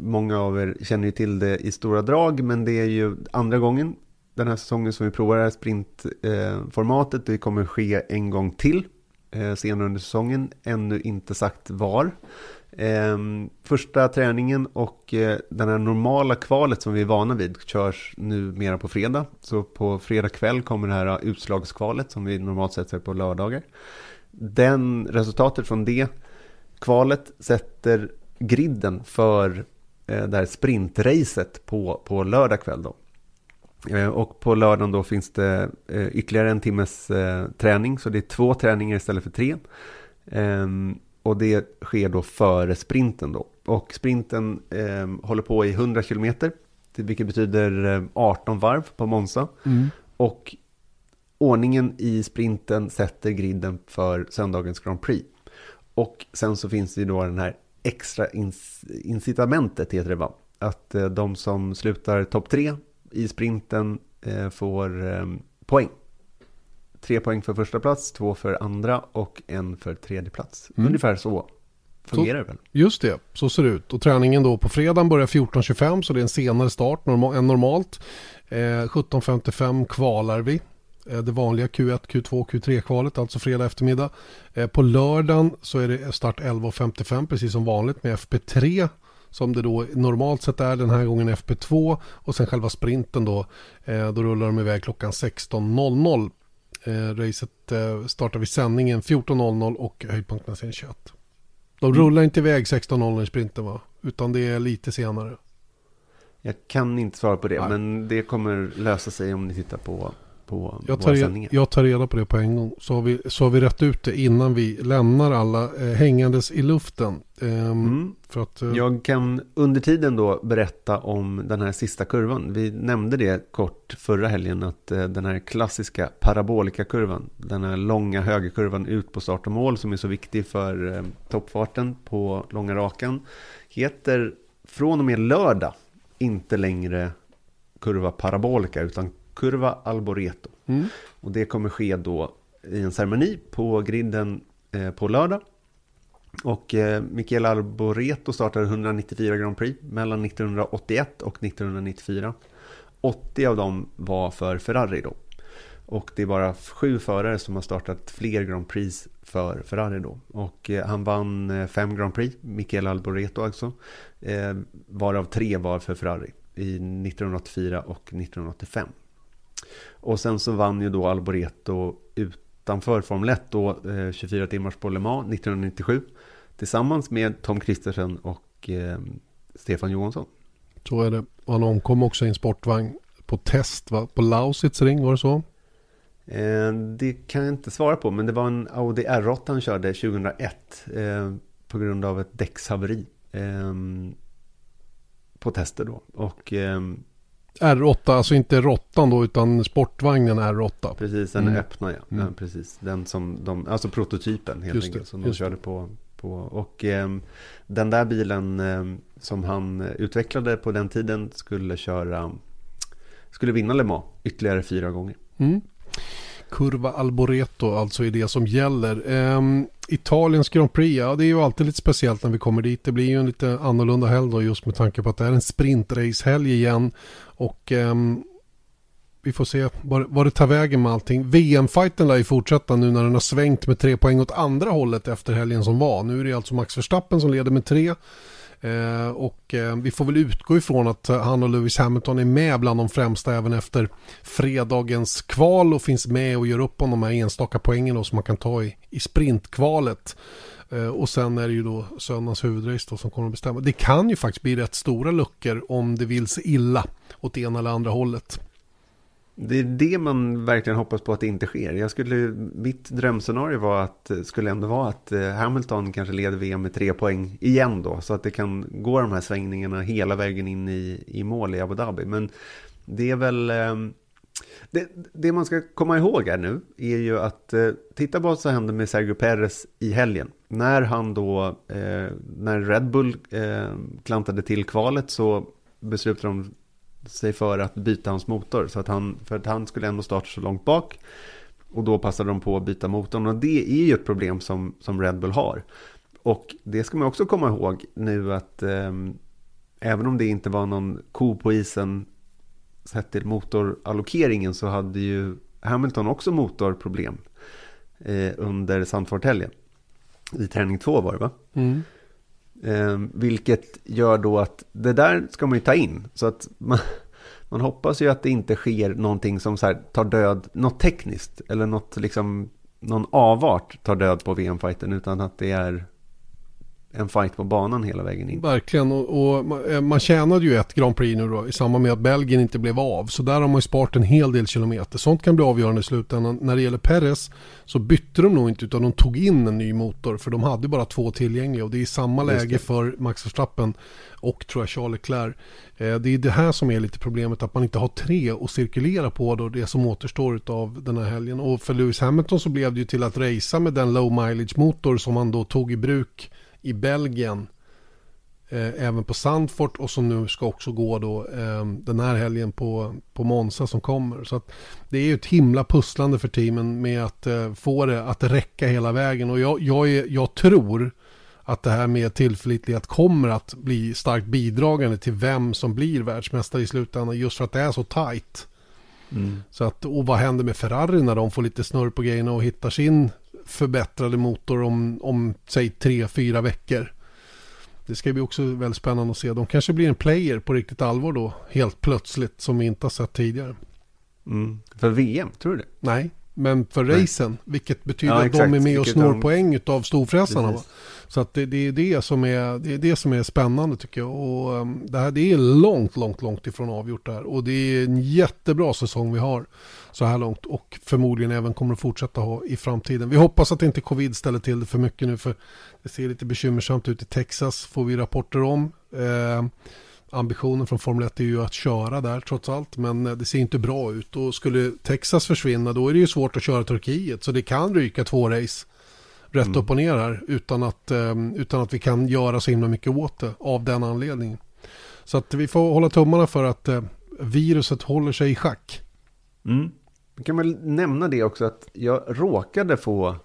många av er känner ju till det i stora drag, men det är ju andra gången den här säsongen som vi provar det här sprintformatet. det kommer ske en gång till eh, senare under säsongen, ännu inte sagt var. Eh, första träningen och eh, den här normala kvalet som vi är vana vid körs nu mera på fredag. Så på fredag kväll kommer det här utslagskvalet som vi normalt sett ser på lördagar. Den, resultatet från det kvalet sätter griden för det här sprintracet på, på lördag kväll då. Eh, och på lördagen då finns det eh, ytterligare en timmes eh, träning, så det är två träningar istället för tre. Ehm, och det sker då före sprinten då. Och sprinten ehm, håller på i 100 kilometer, vilket betyder eh, 18 varv på Monza. Och ordningen i sprinten sätter griden för söndagens Grand Prix. Och sen så finns det ju då den här extra incitamentet heter det va? Att de som slutar topp tre i sprinten eh, får eh, poäng. Tre poäng för första plats, två för andra och en för tredje plats. Mm. Ungefär så fungerar det väl? Just det, så ser det ut. Och träningen då på fredagen börjar 14.25 så det är en senare start norma- än normalt. Eh, 17.55 kvalar vi. Eh, det vanliga Q1, Q2, Q3-kvalet, alltså fredag eftermiddag. Eh, på lördagen så är det start 11.55 precis som vanligt med FP3 som det då normalt sett är den här gången FP2 och sen själva sprinten då, eh, då rullar de iväg klockan 16.00. Eh, racet eh, startar vid sändningen 14.00 och höjdpunkterna sen 21. De rullar inte iväg 16.00 i sprinten va? Utan det är lite senare. Jag kan inte svara på det, Nej. men det kommer lösa sig om ni tittar på, på Jag tar, sändningar. jag tar reda på det på en gång. Så har vi, så har vi rätt ut det innan vi lämnar alla eh, hängandes i luften. Ehm, Mm. För att, eh, Jag kan under tiden då berätta om den här sista kurvan. Vi nämnde det kort förra helgen att eh, den här klassiska parabolikakurvan, den här långa högerkurvan ut på start och mål som är så viktig för eh, toppfarten på långa rakan, heter från och med lördag inte längre kurva parabolika utan kurva Alboreto. mm. Och det kommer ske då i en ceremoni på griden eh, på lördag. Och eh, Michele Arboreto startade 194 Grand Prix mellan 1981 och 1994. 80 av dem var för Ferrari då. Och det är bara sju förare som har startat fler Grand Prix för Ferrari då. Och eh, han vann eh, fem Grand Prix, Michele Alboreto alltså. Eh, varav tre var för Ferrari i 1984 och 1985. Och sen så vann ju då Alboreto utanför Formel 1 då eh, 24 timmars på Le Mans 1997 tillsammans med Tom Kristersen och eh, Stefan Johansson. Så är det. Han omkom också i en sportvagn på test va? På Lausitz ring var det så? Eh, det kan jag inte svara på men det var en Audi R8 han körde 2001 eh, på grund av ett däckshaveri eh, på tester då. Och eh, R8, alltså inte råttan då utan sportvagnen R8. precis, den Mm. öppna ja. Mm. ja. Precis, den som de, alltså prototypen helt Just det, enkelt som de det. körde på. på och eh, den där bilen eh, som han utvecklade på den tiden skulle köra, skulle vinna Le Mans ytterligare fyra gånger. Mm. Kurva Alboreto alltså är det som gäller. Ehm, Italiens Grand Prix, ja det är ju alltid lite speciellt när vi kommer dit. Det blir ju en lite annorlunda helg då just med tanke på att det är en sprintracehelg igen. Och ehm, vi får se vad, var det tar vägen med allting. VM-fighten lär ju fortsätta nu när den har svängt med tre poäng åt andra hållet efter helgen som var. Nu är det alltså Max Verstappen som leder med tre. Eh, och eh, vi får väl utgå ifrån att han och Lewis Hamilton är med bland de främsta även efter fredagens kval och finns med och gör upp om de här enstaka poängen då, som man kan ta i, i sprintkvalet. Eh, och sen är det ju då söndagens huvudrace då som kommer att bestämma. Det kan ju faktiskt bli rätt stora luckor om det vill sig illa åt ena eller andra hållet. Det är det man verkligen hoppas på att det inte sker. Jag skulle, mitt drömscenario var att, skulle ändå vara att eh, Hamilton kanske leder VM med tre poäng igen då. Så att det kan gå de här svängningarna hela vägen in i, i mål i Abu Dhabi. Men det är väl... Ehm, det, det man ska komma ihåg här nu är ju att eh, titta på vad som hände med Sergio Perez i helgen. När han då, eh, när Red Bull klantade till kvalet så beslutade de sig för att byta hans motor. Så att han, för att han skulle ändå starta så långt bak. Och då passade de på att byta motorn. Och det är ju ett problem som, som Red Bull har. Och det ska man också komma ihåg nu att eh, även om det inte var någon ko på isen sett till motorallokeringen så hade ju Hamilton också motorproblem eh, under Sandfort-helgen. I träning två var det va? Mm. Eh, vilket gör då att det där ska man ju ta in. Så att man, man hoppas ju att det inte sker någonting som så här tar död, något tekniskt eller något liksom, någon avart tar död på VM-fighten utan att det är en fight på banan hela vägen in. Verkligen, och, och man- eh, man tjänade ju ett Grand Prix nu då i samband med att Belgien inte blev av. Så där har man ju sparat en hel del kilometer. Sånt kan bli avgörande i slutändan. När det gäller Perez så bytte de nog inte utan de tog in en ny motor. För de hade bara två tillgängliga och det är samma läge för Max Verstappen och tror jag Charles Leclerc. Eh, Det är det här som är lite problemet att man inte har tre att cirkulera på då det som återstår av den här helgen. Och för Lewis Hamilton så blev det ju till att racea med den low mileage motor som han då tog i bruk i Belgien eh, även på Sandfort och som nu ska också gå då eh, den här helgen på, på Monza som kommer. Så att det är ju ett himla pusslande för teamen med att eh, få det att räcka hela vägen och jag, jag, är, jag tror att det här med tillförlitlighet kommer att bli starkt bidragande till vem som blir världsmästare i slutändan just för att det är så tajt. Så att, och vad händer med Ferrari när de får lite snurr på grejerna och hittar sin förbättrade motor om, om säg tre, fyra veckor. Det ska bli också väldigt spännande att se. De kanske blir en player på riktigt allvar då, helt plötsligt, som vi inte har sett tidigare. Mm. För VM, tror du det? Nej, Men för Nej. racen, vilket betyder Ja, att de är med och snor de- poäng av storfräsarna. Så att det, det, är det, som är, det är det som är spännande tycker jag. Och um, det, här, det är långt, långt, långt ifrån avgjort där. Och det är en jättebra säsong vi har så här långt. Och förmodligen även kommer att fortsätta ha i framtiden. Vi hoppas att inte covid ställer till det för mycket nu. För det ser lite bekymmersamt ut i Texas, får vi rapporter om. Eh, ambitionen från Formel 1 är ju att köra där trots allt. Men eh, det ser inte bra ut. Och skulle Texas försvinna då är det ju svårt att köra Turkiet. Så det kan ryka två race rätt Mm. upp och ner här utan att, eh, utan att vi kan göra så himla mycket åt det av den anledningen. Så att vi får hålla tummarna för att eh, viruset håller sig i schack. Mm. Vi kan väl nämna det också att jag råkade få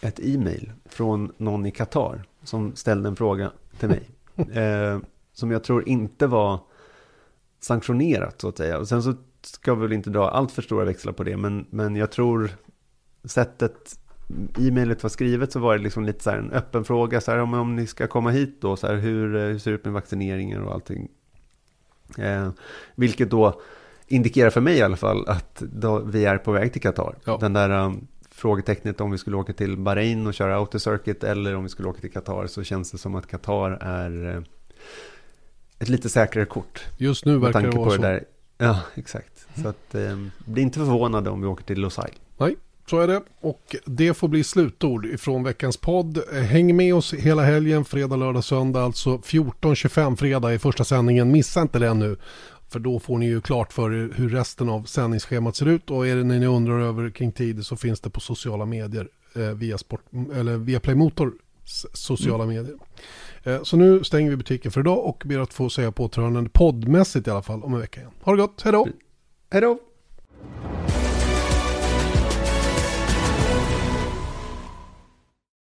ett e-mail från någon i Qatar som ställde en fråga till mig. eh, som jag tror inte var sanktionerat så att säga. Och sen så ska vi väl inte dra allt för stora växlar på det. Men, men jag tror sättet e-mailet var skrivet så var det liksom lite så här en öppen fråga. Så här, om, om ni ska komma hit då, så här, hur, hur ser det ut med vaccineringen och allting. Eh, vilket då indikerar för mig i alla fall att då vi är på väg till Qatar. Ja. Den där um, frågetecknet om vi skulle åka till Bahrain och köra autocircuit eller om vi skulle åka till Qatar så känns det som att Qatar är eh, ett lite säkrare kort. Just nu verkar det vara på så. det där. Ja, exakt. Så att eh, bli inte förvånade om vi åker till Losail. Nej, så är det. Och det får bli slutord ifrån veckans podd. Eh, Häng med oss hela helgen, fredag, lördag, söndag. Alltså 14.25 fredag i första sändningen. Missa inte den nu. För då får ni ju klart för er hur resten av sändningsschemat ser ut. Och är det när ni undrar över kring tid så finns det på sociala medier. Eh, via, sport, eller via Playmotor sociala medier. Eh, så nu stänger vi butiken för idag och ber att få säga på återhörande poddmässigt i alla fall om en vecka igen. Ha det gott, hej då! Hej då!